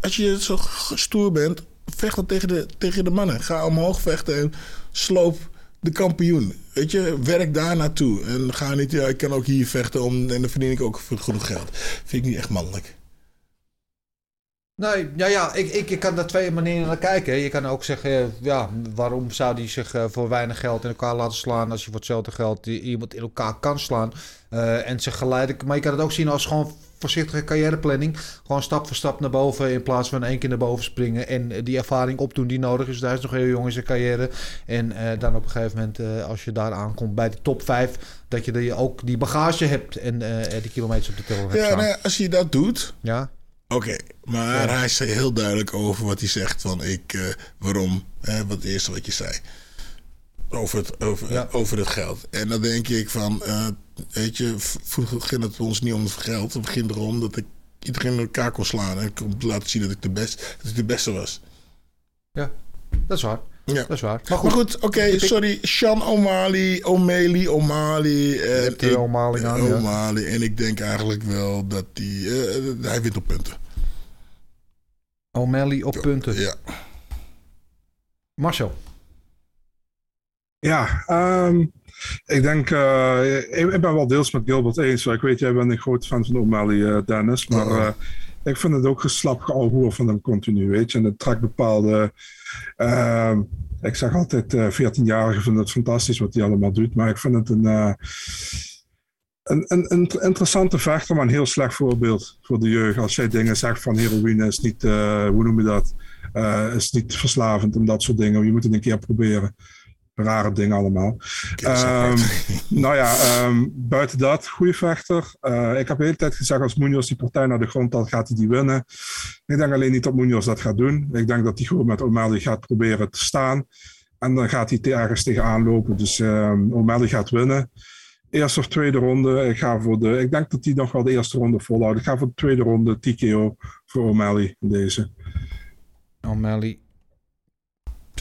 als je zo stoer bent, vecht dan tegen de, tegen de mannen. Ga omhoog vechten en sloop de kampioen. Weet je, werk daar naartoe. En ga niet, ja, ik kan ook hier vechten om, en dan verdien ik ook genoeg geld. Vind ik niet echt mannelijk. Nee, ja, ja ik, ik, ik kan daar twee manieren naar kijken. Je kan ook zeggen, ja, waarom zou die zich eh, voor weinig geld in elkaar laten slaan als je voor hetzelfde geld iemand in elkaar kan slaan. eh, en zich geleidelijk, maar je kan het ook zien als gewoon voorzichtige carrièreplanning. Gewoon stap voor stap naar boven in plaats van één keer naar boven springen. En eh, die ervaring opdoen die nodig is. Hij is nog heel jong in zijn carrière. En eh, dan op een gegeven moment, eh, als je daar aankomt bij de top 5, dat je ook die bagage hebt en die kilometers op de teller hebt Ja, nou ja, als je dat doet, Ja, Oké, maar hij is heel duidelijk over wat hij zegt van ik, waarom, hè, wat het eerste wat je zei. Over het, over, Ja. over het geld. En dan denk ik van, weet je, vroeger ging het ons niet om het geld. Het ging erom dat ik iedereen in elkaar kon slaan. En ik kon laten zien dat ik de, best, dat ik de beste was. ja, dat is waar. Ja. Dat is waar. Maar goed, oké, sorry. Sean O'Malley, O'Malley, O'Malley. En er ik- O'Malley aan, ja. O'Malley. En ik denk eigenlijk wel dat hij, eh, hij wint op punten. O'Malley op punten. Ja. Marcel. Ja, ehm, ik denk, eh, ik, ik ben wel deels met Gilbert eens. Ik weet, jij bent een groot fan van O'Malley, eh, Dennis. Maar Oh. eh, ik vind het ook geslap gealhoer van hem continu, weet je. En het trekt bepaalde... ik zeg altijd, eh 14-jarigen vinden het fantastisch wat hij allemaal doet. Maar ik vind het een... een, een, een interessante vechter, maar een heel slecht voorbeeld voor de jeugd. Als jij dingen zegt van heroïne is niet, hoe noem je dat? Is niet verslavend en dat soort dingen. Je moet het een keer proberen. Rare dingen allemaal. Ehm, nou ja, ehm, buiten dat, goede vechter. Eh, ik heb de hele tijd gezegd, als Munoz die partij naar de grond had, gaat hij die winnen. Ik denk alleen niet dat Munoz dat gaat doen. Ik denk dat hij gewoon met O'Malley gaat proberen te staan. En dan gaat hij te- ergens tegenaan lopen. Dus ehm O'Malley gaat winnen. Eerste of tweede ronde. Ik, ga voor de, ik denk dat hij nog wel de eerste ronde volhoudt. Ik ga voor de tweede ronde TKO voor O'Malley in deze. O'Malley.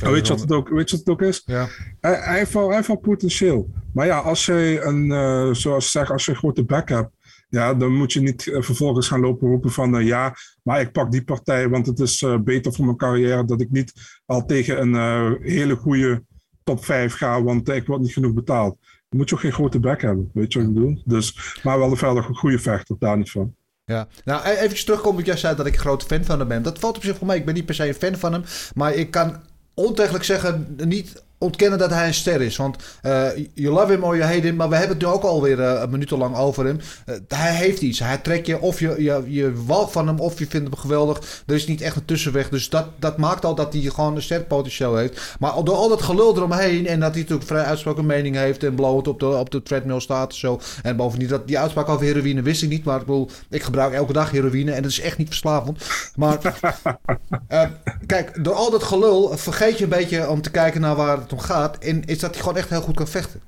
Oh, weet, je wat het ook, weet je wat het ook is? Ja. Hij, hij, heeft wel, hij heeft wel potentieel. Maar ja, als je een, eh, zoals ze zeggen, als je een grote bek hebt, ja, dan moet je niet eh, vervolgens gaan lopen roepen van eh, ja, maar ik pak die partij, want het is beter voor mijn carrière dat ik niet al tegen een hele goede top 5 ga, want ik word niet genoeg betaald. Dan moet je ook geen grote bek hebben, weet je wat ik bedoel? Dus, maar wel een verder een goede vechter, daar niet van. Ja, nou e- eventjes terugkomen. Jij zei dat ik een grote fan van hem ben. Dat valt op zich voor mij. Ik ben niet per se een fan van hem. Maar ik kan ontegelijk zeggen, niet ontkennen dat hij een ster is. Want eh you love him or you hate him. Maar we hebben het nu ook alweer eh, een minuut lang over hem. Eh, hij heeft iets. Hij trekt je of je, je, je walgt van hem of je vindt hem geweldig. Er is niet echt een tussenweg. Dus dat, dat maakt al dat hij gewoon een sterpotentieel heeft. Maar door al dat gelul eromheen. En dat hij natuurlijk vrij uitspraken mening heeft. En blowend op de, op de treadmill staat. en Zo. En bovendien dat die uitspraak over heroïne wist ik niet. Maar ik bedoel, ik gebruik elke dag heroïne. En dat is echt niet verslavend. Maar eh, kijk, door al dat gelul vergeet je een beetje om te kijken naar waar om gaat. En is dat hij gewoon echt heel goed kan vechten.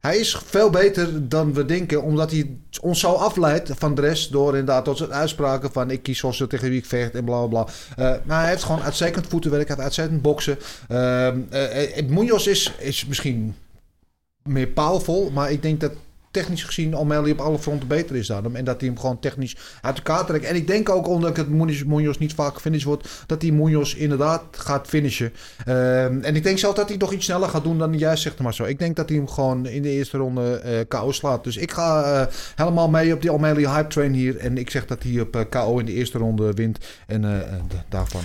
Hij is veel beter dan we denken, omdat hij ons zo afleidt van de rest. Door inderdaad tot zijn uitspraken van ik kies zoals tegen wie ik vecht en bla bla. Eh, maar hij heeft gewoon uitstekend voetenwerk, hij heeft uitstekend boksen. Eh, Munoz is, is misschien meer powerful, maar ik denk dat technisch gezien O'Malley op alle fronten beter is dan hem. En dat hij hem gewoon technisch uit elkaar trekt. En ik denk ook, omdat het Munoz, niet vaak gefinished wordt, dat hij Munoz inderdaad gaat finishen. Ehm, en ik denk zelf dat hij nog iets sneller gaat doen dan jij zegt maar zo. Ik denk dat hij hem gewoon in de eerste ronde eh, KO slaat. Dus ik ga eh, helemaal mee op die O'Malley hype train hier. En ik zeg dat hij op eh, KO in de eerste ronde wint. En daarvan...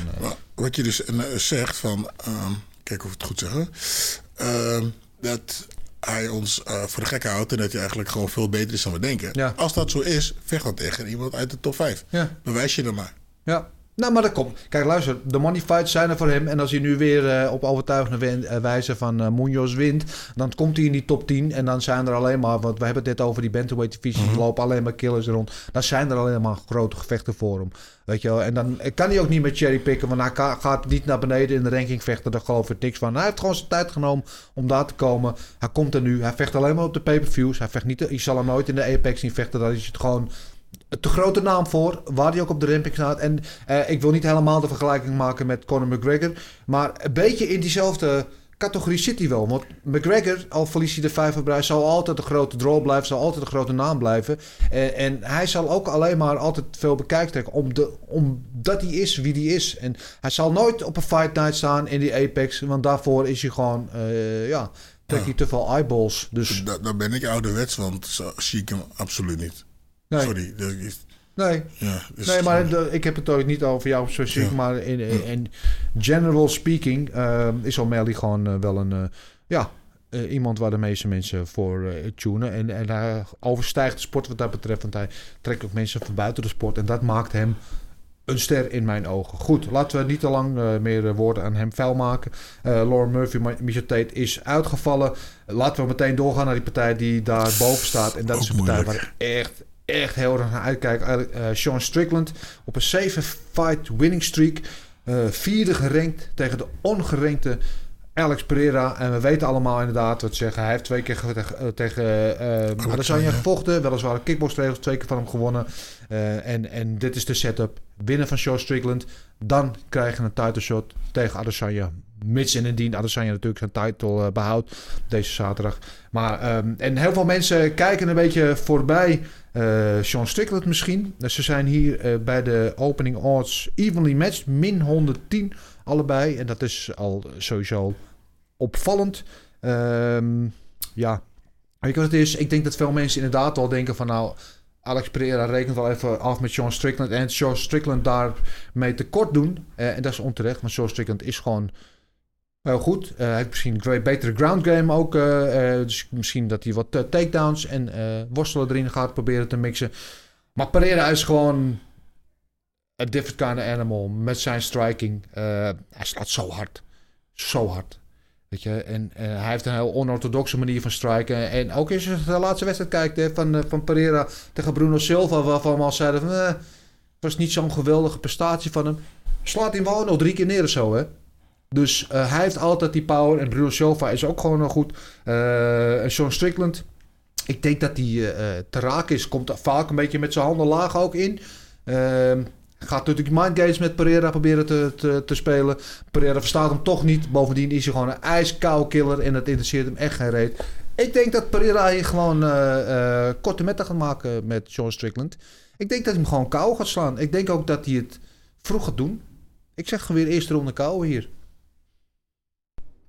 Wat je dus zegt van, ehm, kijk of ik het goed zeg? Ehm, dat hij ons eh, voor de gek houdt en dat hij eigenlijk gewoon veel beter is dan we denken. Ja. Als dat zo is, vecht dan tegen iemand uit de top 5. Ja. Bewijs je er maar. Ja. Nou, maar dat komt. Kijk, luister. De money fights zijn er voor hem. En als hij nu weer eh, op overtuigende eh, wijze van eh Munoz wint... dan komt hij in die top 10. En dan zijn er alleen maar... want we hebben het net over die bantamweight divisie. Er lopen alleen maar killers rond. Dan zijn er alleen maar grote gevechten voor hem. Weet je wel. En dan kan hij ook niet meer cherrypicken... want hij gaat niet naar beneden in de ranking vechten. Daar geloof ik niks van. Hij heeft gewoon zijn tijd genomen om daar te komen. Hij komt er nu. Hij vecht alleen maar op de pay-per-views. Hij vecht niet... Je zal hem nooit in de Apex zien vechten. Daar is het gewoon te grote naam voor, waar hij ook op de ramping staat. En eh, ik wil niet helemaal de vergelijking maken met Conor McGregor, maar een beetje in diezelfde categorie zit hij wel. Want McGregor, al verliest hij de vijverprijs, zal altijd een grote draw blijven, zal altijd een grote naam blijven. Eh, en hij zal ook alleen maar altijd veel bekijkt trekken, om de, omdat hij is wie hij is. En hij zal nooit op een fight night staan in die Apex, want daarvoor is hij gewoon, eh, ja, trekt hij te veel eyeballs. Dus Da- dan ben ik ouderwets, want zo zie ik hem absoluut niet. Nee, Sorry. dat is- nee. Ja, dus Nee, maar de- ik heb het ook niet over jou specifiek, Ja. maar in, in, in general speaking eh, is O'Malley gewoon eh, wel een, eh, ja, eh, iemand waar de meeste mensen voor tunen. En, en hij overstijgt de sport wat dat betreft, want hij trekt ook mensen van buiten de sport en dat maakt hem een ster in mijn ogen. Goed, laten we niet te lang meer woorden aan hem vuil maken. Lauren Murphy, Misha Tate is uitgevallen. Laten we meteen doorgaan naar die partij die daar boven staat. En dat Ook is een partij moeilijk. waar ik echt, echt heel erg naar uitkijk. Eigenlijk, eh, Sean Strickland op een 7-fight winning streak. eh, vierde gerankt tegen de ongerankte Alex Pereira. En we weten allemaal inderdaad wat ze zeggen. Hij heeft twee keer ge- tegen, eh, tegen eh, Adesanya gevochten. Weliswaar een kickboxregels, twee keer van hem gewonnen. En, en dit is de setup. Winnen van Sean Strickland. Dan krijg je een title shot tegen Adesanya. Mits en indien Adesanya natuurlijk zijn title eh, behoudt deze zaterdag. Maar, ehm, en heel veel mensen kijken een beetje voorbij eh Sean Strickland misschien. Dus ze zijn hier eh, bij de opening odds evenly matched. Min 110 allebei. En dat is al sowieso opvallend. Ehm, ja, weet je wat het is? Ik denk dat veel mensen inderdaad wel denken van nou... Alex Pereira rekent wel even af met Sean Strickland. En Sean Strickland daarmee tekort doen. En dat is onterecht. Want Sean Strickland is gewoon heel goed. Eh, hij heeft misschien een betere ground game ook. eh, eh, dus misschien dat hij wat takedowns en worstelen erin gaat proberen te mixen. Maar Pereira is gewoon a different kind of animal. Met zijn striking. Hij slaat zo hard. Zo hard. Weet je, en hij heeft een heel onorthodoxe manier van striken. En ook als je de laatste wedstrijd kijkt van, van Pereira tegen Bruno Silva, waarvan we al zeiden van, het was niet zo'n geweldige prestatie van hem. Slaat hij wel nog drie keer neer of zo, hè? Dus eh, hij heeft altijd die power. En Bruno Silva is ook gewoon goed. Eh, en Sean Strickland, ik denk dat hij eh, te raken is. Komt vaak een beetje met zijn handen laag ook in. Ehm, gaat natuurlijk mind games met Pereira proberen te, te, spelen. Pereira verstaat hem toch niet. Bovendien is hij gewoon een ijskoude killer. En dat interesseert hem echt geen reet. Ik denk dat Pereira hier gewoon korte metten gaat maken met Sean Strickland. Ik denk dat hij hem gewoon kou gaat slaan. Ik denk ook dat hij het vroeg gaat doen. Ik zeg gewoon weer eerste ronde kou hier.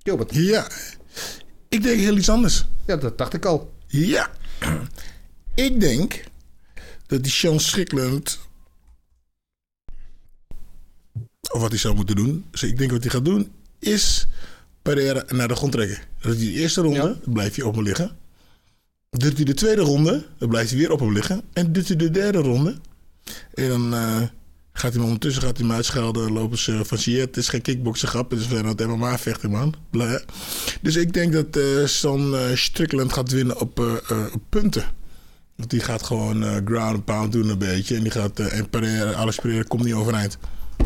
Gilbert. Ja, ik denk heel iets anders. Ja, dat dacht ik al. Ja, ik denk dat die Sean Strickland. Of wat hij zou moeten doen. Dus ik denk wat hij gaat doen. Is Pereira naar de grond trekken. Dat hij de eerste ronde. Ja. Dan blijft hij op hem liggen. Doet hij de tweede ronde. Dan blijft hij weer op hem liggen. En doet hij de derde ronde. En dan eh, gaat hij hem ondertussen gaat hij hem uitschelden. Lopen ze van het is geen kickboksen grap. Het is het MMA vechten man. Dus ik denk dat eh Son eh, Strickland gaat winnen op, eh, op punten. Want die gaat gewoon ground and pound doen een beetje. En die gaat en Alex Pereira komt niet overeind.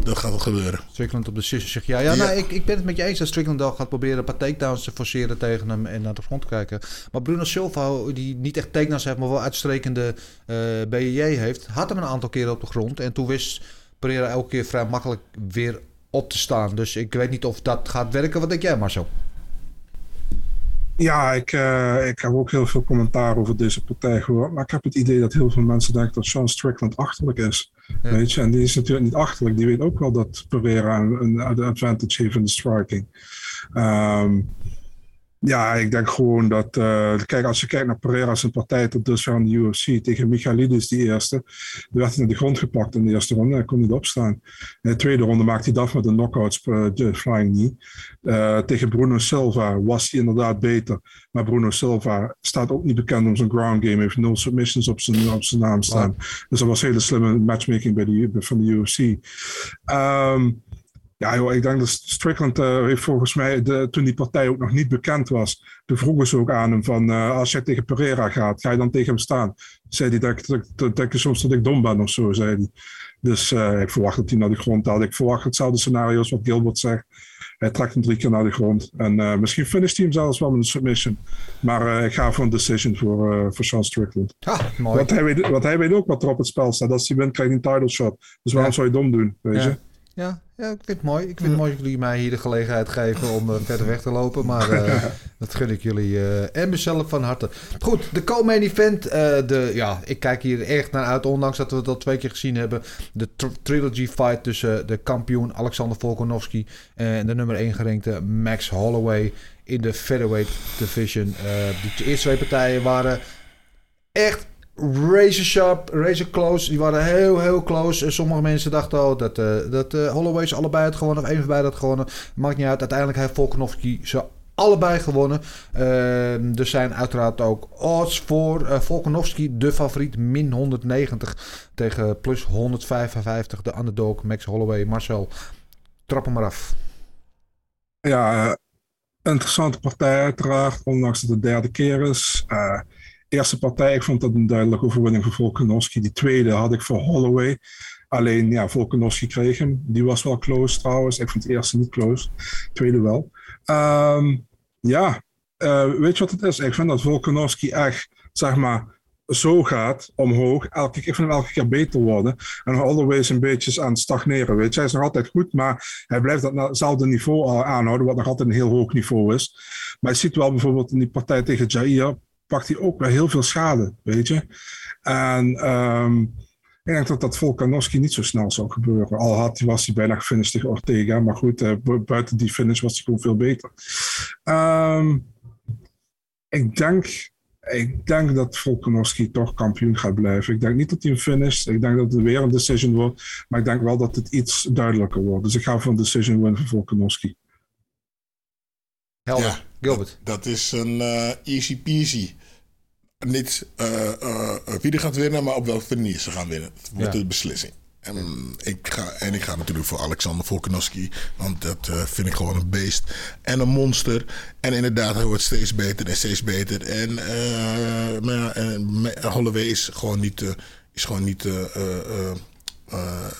Dat gaat wel gebeuren. Strickland op de sissie zegt ja. Ja, Ja. Nou, ik, ik ben het met je eens dat Strickland al gaat proberen een paar takedowns te forceren tegen hem en naar de grond te kijken. Maar Bruno Silva, die niet echt takedowns heeft, maar wel uitstrekende eh BJJ heeft, had hem een aantal keren op de grond. En toen wist Pereira elke keer vrij makkelijk weer op te staan. Dus ik weet niet of dat gaat werken. Wat denk jij, Marcel? Ja, ik, eh, ik heb ook heel veel commentaar over deze partij gehoord. Maar ik heb het idee dat heel veel mensen denken dat Sean Strickland achterlijk is. Ja. Weet je, en die is natuurlijk niet achterlijk. Die weet ook wel dat Pereira een, een advantage heeft in de striking. Ehm, ja, ik denk gewoon dat. eh, kijk, als je kijkt naar Pereira's een partij tot dusver in de UFC tegen Michalidis, die eerste. Die werd naar de grond gepakt in de eerste ronde. Hij kon niet opstaan. In de tweede ronde maakte hij dat met een knockout eh, de flying knee. Eh, tegen Bruno Silva was hij inderdaad beter. Maar Bruno Silva staat ook niet bekend om zijn ground game. Heeft nul submissions op zijn, op zijn naam staan. Dus dat was hele slimme matchmaking bij de, van de UFC. Ehm, ja, joh, ik denk dat Strickland eh, heeft volgens mij, de, toen die partij ook nog niet bekend was, toen vroegen ze ook aan hem van, eh, als jij tegen Pereira gaat, ga je dan tegen hem staan? Zei hij, dat, dat, dat, denk je soms dat ik dom ben of zo, zei hij. Dus eh, ik verwacht dat hij naar de grond had. Ik verwacht hetzelfde scenario als wat Gilbert zegt. Hij trekt hem drie keer naar de grond. En misschien finisht hij hem zelfs wel met een submission. Maar ik ga voor een decision voor, voor Sean Strickland. Ah, mooi. Want hij, weet, want hij weet ook wat er op het spel staat. Als hij wint, krijgt hij een title shot. Dus waarom Ja. zou je dom doen? Weet je? Ja. Ja, ik vind het mooi. Ik vind het mooi dat jullie mij hier de gelegenheid geven om eh, verder weg te lopen. Maar eh, dat gun ik jullie eh, en mezelf van harte. Goed, de co-main event. de, ja, ik kijk hier echt naar uit, ondanks dat we het al twee keer gezien hebben. De tr- trilogy fight tussen de kampioen Alexander Volkanovski en de nummer 1 gerankte Max Holloway in de featherweight division. Die eerste twee partijen waren echt razor sharp, razor close. Die waren heel, heel close. En sommige mensen dachten al dat, eh dat eh Holloway ze allebei had gewonnen. Of één van beiden had gewonnen. Maakt niet uit. Uiteindelijk heeft Volkanovski ze allebei gewonnen. Eh, er zijn uiteraard ook odds voor eh Volkanovski. De favoriet min 190 tegen plus 155. De underdog Max Holloway. Marcel, trap hem maar af. Ja, interessante partij uiteraard, ondanks dat het de derde keer is. Eh, eerste partij, ik vond dat een duidelijke overwinning voor Volkanovski. Die tweede had ik voor Holloway. Alleen, ja, Volkanovski kreeg hem. Die was wel close trouwens. Ik vond de eerste niet close. Tweede wel. Ehm, ja, eh, weet je wat het is? Ik vind dat Volkanovski echt, zeg maar, zo gaat omhoog. Elke, ik vind hem elke keer beter worden. En Holloway is een beetje aan het stagneren. Weet je. Hij is nog altijd goed, maar hij blijft datzelfde niveau aanhouden, wat nog altijd een heel hoog niveau is. Maar je ziet wel bijvoorbeeld in die partij tegen Jair, pakt hij ook weer heel veel schade, weet je. En ehm, ik denk dat dat Volkanovski niet zo snel zou gebeuren. Al had, was hij bijna gefinished tegen Ortega, maar goed, eh, bu- buiten die finish was hij gewoon veel beter. Ehm, ik denk ik denk dat Volkanovski toch kampioen gaat blijven. Ik denk niet dat hij een finish. Ik denk dat het weer een decision wordt. Maar ik denk wel dat het iets duidelijker wordt. Dus ik ga voor een decision win voor Volkanovski. Helder. Ja. Gilbert. Dat is een eh, easy peasy. Niet eh, eh, wie er gaat winnen, maar op welke manier ze gaan winnen. Het wordt Ja. de beslissing. En ik, ga, en ik ga natuurlijk voor Alexander Volkanovski. Want dat vind ik gewoon een beest. En een monster. En inderdaad, hij wordt steeds beter en steeds beter. En, eh, maar en Holloway is gewoon niet, eh, is gewoon niet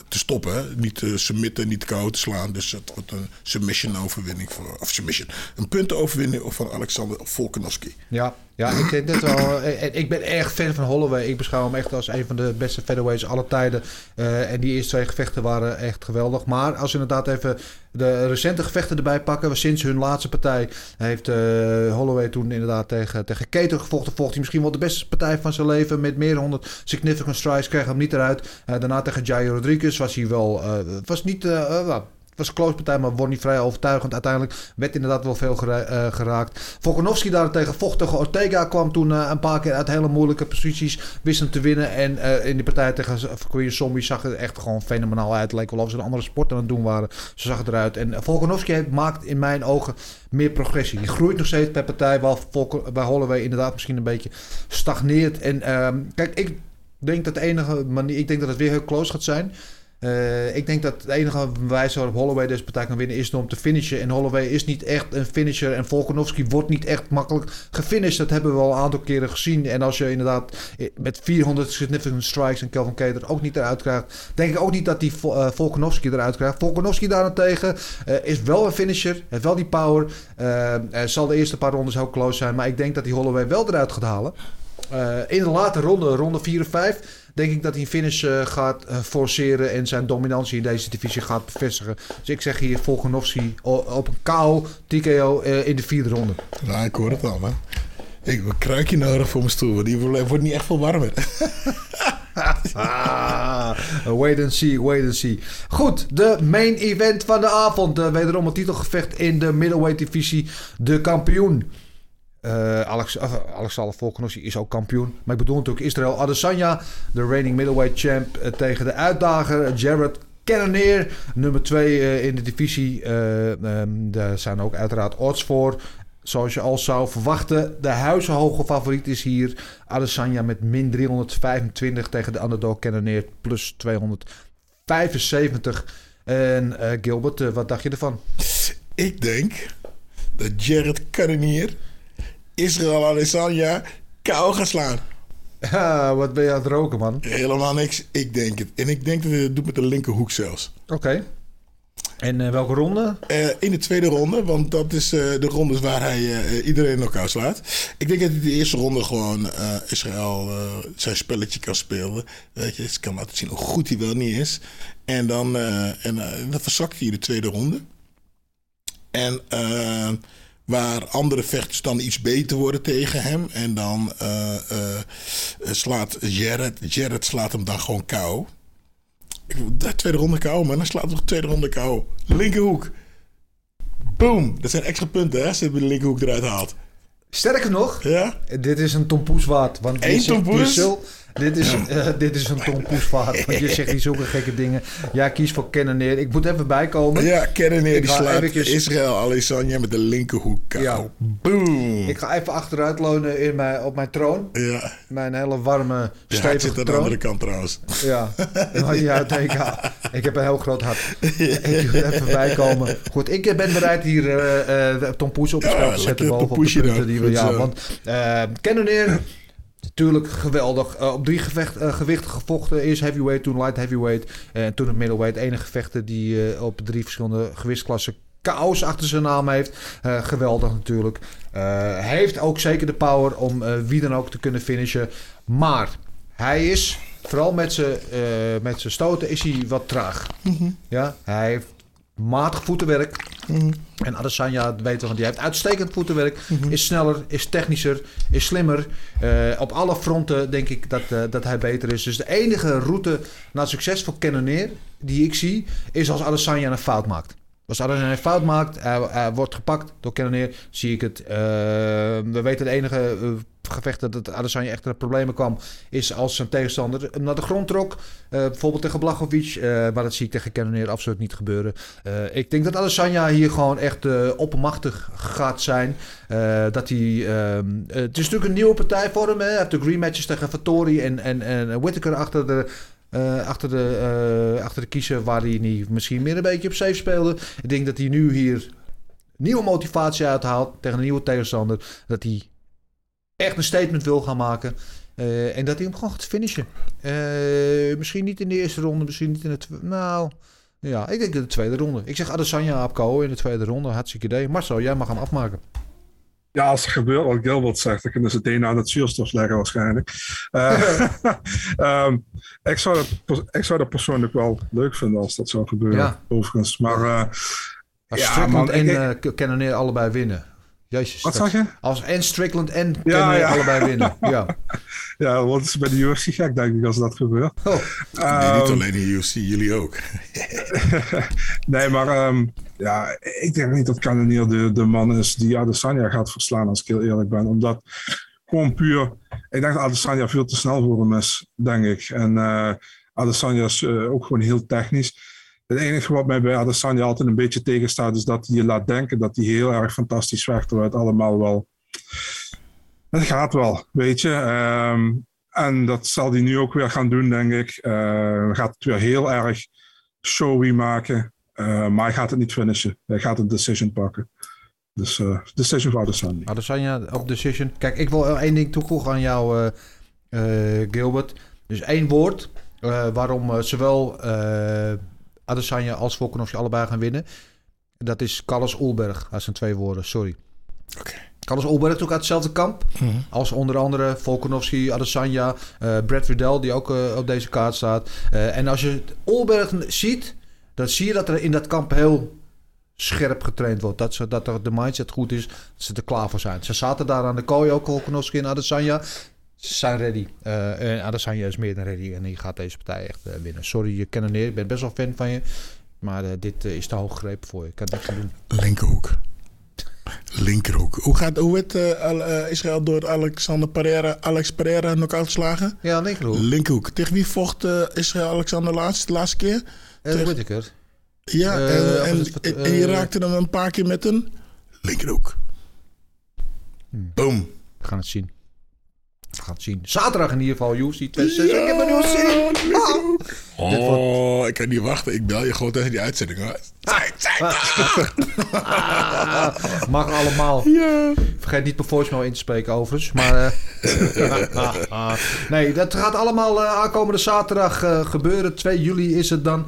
te stoppen. Niet te submitten, niet koud te slaan. Dus het wordt een submission overwinning. Voor, of submission. Een puntenoverwinning van Alexander Volkanovski. Ja, ja ik, denk net wel, eh, ik ben erg fan van Holloway. Ik beschouw hem echt als een van de beste featherweights aller tijden. Eh, en die eerste twee gevechten waren echt geweldig. Maar als we inderdaad even de recente gevechten erbij pakken... sinds hun laatste partij heeft eh, Holloway toen inderdaad tegen, tegen Keter gevochten. Vocht hij misschien wel de beste partij van zijn leven... met meer dan 100 significant strides, kreeg hem niet eruit. Daarna tegen Jair Rodriguez was hij wel... was niet... was een close partij, maar won niet vrij overtuigend. Uiteindelijk werd inderdaad wel veel eh, geraakt. Volkanovski daarentegen vocht tegen Ortega. Kwam toen eh, een paar keer uit hele moeilijke posities. Wist hem te winnen. En eh, in die partij tegen Queen Zombie zag het echt gewoon fenomenaal uit. Leek wel of ze een andere sport aan het doen waren. Zo zag het eruit. En Volkanovski maakt in mijn ogen meer progressie. Die groeit nog steeds per partij. Waar bij Holloway inderdaad misschien een beetje stagneert. En ehm, kijk, ik denk dat de enige manier... Ik denk dat het weer heel close gaat zijn. Eh, ik denk dat de enige wijze waarop Holloway deze partij kan winnen is om te finishen. En Holloway is niet echt een finisher. En Volkanovski wordt niet echt makkelijk gefinished. Dat hebben we al een aantal keren gezien. En als je inderdaad met 400 significant strikes en Kelvin Keter ook niet eruit krijgt, denk ik ook niet dat die eh, Volkanovski eruit krijgt. Volkanovski daarentegen eh, is wel een finisher. Heeft wel die power. Zal de eerste paar rondes heel close zijn. Maar ik denk dat die Holloway wel eruit gaat halen. In de late ronde, ronde 4 en 5, denk ik dat hij een finish eh, gaat eh, forceren en zijn dominantie in deze divisie gaat bevestigen. Dus ik zeg hier Volkanovski op een KO, TKO eh, in de vierde ronde. Nou, ik hoor het al, man. Ik heb een kruikje nodig voor mijn stoel, want die wordt niet echt veel warmer. Ah, wait and see, wait and see. Goed, de main event van de avond. Wederom een titelgevecht in de middleweight divisie. De kampioen. Eh Alex, uh, Alexander Volkanovski is ook kampioen. Maar ik bedoel natuurlijk Israël Adesanya. De reigning middleweight champ eh, tegen de uitdager Jared Cannonier. Nummer 2 in de divisie. Eh, ehm, daar zijn ook uiteraard odds voor. Zoals je al zou verwachten. De huizenhoge favoriet is hier Adesanya met min 325 tegen de underdog Cannonier plus 275. En eh, Gilbert, eh, wat dacht je ervan? Ik denk dat Jared Cannonier Israël Adesanya kou gaat slaan. Ja, wat ben je aan het roken, man? Helemaal niks. Ik denk het. En ik denk dat hij het doet met de linkerhoek zelfs. Oké. En eh, welke ronde? Eh, in de tweede ronde, want dat is eh, de rondes waar hij iedereen elkaar slaat. Ik denk dat hij de eerste ronde gewoon Israël zijn spelletje kan spelen. Weet je, het kan laten zien hoe goed hij wel niet is. En dan, en, dan verzakt hij in de tweede ronde. En waar andere vechters dan iets beter worden tegen hem. En dan eh, eh, slaat Jared, Jared slaat hem dan gewoon kou. Ik, de tweede ronde kou, man. Dan slaat hij tweede ronde kou. Linkerhoek. Boom. Dat zijn extra punten, hè? Als je de linkerhoek eruit haalt. Sterker nog, Ja? dit is een tompoes waard. Want Eén tompoes? Dit is, eh, dit is een tompoes waard. Want je zegt die zulke gekke dingen. Ja, kies voor Cannonier. Ik moet even bijkomen. Ja, Ik die slaat eventjes- Israël Alessandra met de linkerhoek kou. Ja. Boom. Ik ga even achteruit leunen in mijn, op mijn troon. Ja. Mijn hele warme, stevige zit aan de andere kant trouwens. Ja, maakt niet uit. Ik, ik heb een heel groot hart. Ik moet even bijkomen. Goed, ik ben bereid hier eh eh Tom Poes op het Ja, spel te zetten. lekker Bovenop de punten die we... Ja, want eh Cannonier... Natuurlijk geweldig. Eh, op drie gevecht, eh, gewichten gevochten. Eerst heavyweight, toen light heavyweight. En toen het middleweight. Enige gevechten die eh, op drie verschillende gewichtsklassen KO's achter zijn naam heeft. Geweldig natuurlijk. Heeft ook zeker de power om wie dan ook te kunnen finishen. Maar hij is, vooral met zijn met zijn stoten, is hij wat traag. Ja, hij heeft matig voetenwerk. En Adesanya, weten we, want die heeft uitstekend voetenwerk. Is sneller, is technischer, is slimmer. Eh, op alle fronten denk ik dat, eh, dat hij beter is. Dus de enige route naar succes voor Cannonier die ik zie, is als Adesanya een fout maakt. Als Adesanya een fout maakt, hij, hij wordt gepakt door Cannonier, zie ik het. Eh, we weten de enige eh, gevechten dat Adesanya echt de problemen kwam, is als zijn tegenstander hem naar de grond trok. Eh, bijvoorbeeld tegen Blachowicz. eh, maar dat zie ik tegen Cannonier absoluut niet gebeuren. Ik denk dat Adesanya hier gewoon echt oppermachtig gaat zijn. Dat hij, ehm, eh, het is natuurlijk een nieuwe partij voor hem. Hè. Hij heeft de green matches tegen Fattori en, en, en Whittaker achter de, eh, achter, de, eh, achter de kiezer... waar hij misschien meer een beetje op safe speelde. Ik denk dat hij nu hier nieuwe motivatie uithaalt tegen een nieuwe tegenstander. Dat hij echt een statement wil gaan maken. Eh, en dat hij hem gewoon gaat finishen. Misschien niet in de eerste ronde, misschien niet in de tweede. Nou, ja, ik denk in de tweede ronde. Ik zeg Adesanya op KO in de tweede ronde. Hartstikke idee. Marcel, jij mag hem afmaken. Ja, als er gebeurt wat Gilbert zegt, dan kunnen ze het een aan het zuurstof leggen waarschijnlijk. Eh, ehm, ik, zou dat, ik zou dat persoonlijk wel leuk vinden als dat zou gebeuren, Ja. overigens. Maar eh, Als Ja, man, en ik- eh allebei winnen. Jezus. wat dat- zag je? Als en Strickland en Ja, allebei winnen. Ja. Ja, wat is bij de UFC gek, denk ik, als dat gebeurt. Oh. Nee, niet Ehm, alleen in UFC, jullie ook. nee, maar ehm, ja, ik denk niet dat Cannonier de, de man is die Adesanya gaat verslaan, als ik heel eerlijk ben. Omdat gewoon puur... Ik denk dat Adesanya veel te snel voor hem is, denk ik. En eh Adesanya is eh, ook gewoon heel technisch. Het enige wat mij bij Adesanya altijd een beetje tegenstaat, is dat hij je laat denken dat hij heel erg fantastisch vecht, terwijl het allemaal wel... Het gaat wel, weet je. Ehm, en dat zal hij nu ook weer gaan doen, denk ik. Hij gaat het weer heel erg showy maken. Eh, maar hij gaat het niet finishen. Hij gaat een decision pakken. Dus eh, decision voor Adesanya. Adesanya op decision. Kijk, ik wil één ding toevoegen aan jou, eh, eh, Gilbert. Dus één woord waarom zowel Adesanya als Volkanovski allebei gaan winnen. Dat is Carlos Ulberg. Dat zijn twee woorden, sorry. Oké. Carlos Ulberg is ook uit hetzelfde kamp. Als onder andere Volkanovski, Adesanya, eh Brad Riddell, die ook eh, op deze kaart staat. Eh, en als je Ulberg ziet, dan zie je dat er in dat kamp heel scherp getraind wordt. Dat, ze, dat er de mindset goed is, dat ze er klaar voor zijn. Ze zaten daar aan de kooi ook, Volkanovski en Adesanya. Ze zijn ready. Eh, en Adesanya is meer dan ready en die gaat deze partij echt eh, winnen. Sorry, je kent neer. Ik ben best wel fan van je. Maar eh, dit is te hoog gegrepen voor je. Ik kan niks aan doen. Linkerhoek. Linkerhoek. Hoe, gaat, hoe werd Israël door Alexander Pereira, Alex Pereira knock-out geslagen? Ja, linkerhoek. Linkerhoek. Tegen wie vocht Israël Alexander laatst, de laatste keer? Uh, Whittaker. Ja, en, en, het- je raakte hem een paar keer met een linkerhoek. Boom. We gaan het zien. Het zien. Zaterdag in ieder geval, UFC 26. Ik heb er nu zin in. Ah. Oh, ik kan niet wachten. Ik bel je gewoon tegen die uitzending. Hoor. Zijn, Mag allemaal. Vergeet niet per voicemail in te spreken overigens. Maar eh, nee, dat gaat allemaal eh, aankomende zaterdag eh, gebeuren. 2 juli is het dan.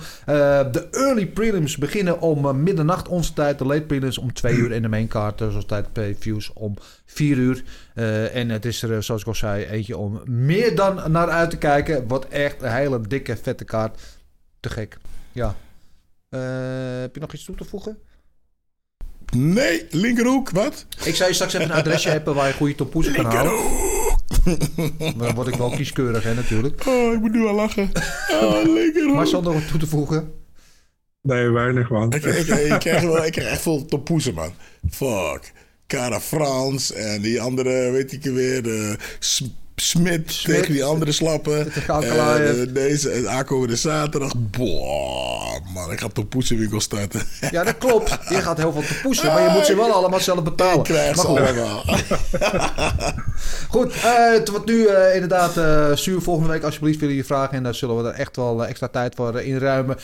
De early prelims beginnen om middernacht onze tijd. De late prelims om 2 uur. En de main card, eh, zoals tijd previews, om 4 uur. En het is er, zoals ik al zei, eentje om meer dan naar uit te kijken. Wat echt een hele dikke, vette kaart. Te gek. Ja. Eh, heb je nog iets toe te voegen? Nee, linkerhoek. Wat? Ik zou je straks even een adresje hebben waar je goede tompoezen kan halen. Maar dan word ik wel kieskeurig, hè, natuurlijk. Oh, ik moet nu al lachen. Oh, linkerhoek. Maar zonder wat toe te voegen. Nee, weinig man. Ik, ik, ik, krijg wel, ik krijg echt veel tompoezen, man. Fuck. Cara Frans en die andere, weet ik weer, de Smit tegen die andere slappen. de Galkalaev. En, eh, deze en aankomende zaterdag. Boah, man, ik ga tompoezenwinkel starten. Ja, dat klopt. Je gaat heel veel tompoesen, maar je moet ze wel allemaal zelf betalen. Ik krijg ze goed. allemaal. Goed, eh, het wordt nu eh, inderdaad stuur volgende week alsjeblieft jullie je vragen en daar zullen we er echt wel extra tijd voor inruimen.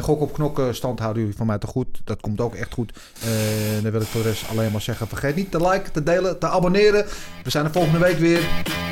Gok op knokken, stand houden jullie van mij te goed. Dat komt ook echt goed. Dan wil ik voor de rest alleen maar zeggen, vergeet niet te liken, te delen, te abonneren. We zijn er volgende week weer.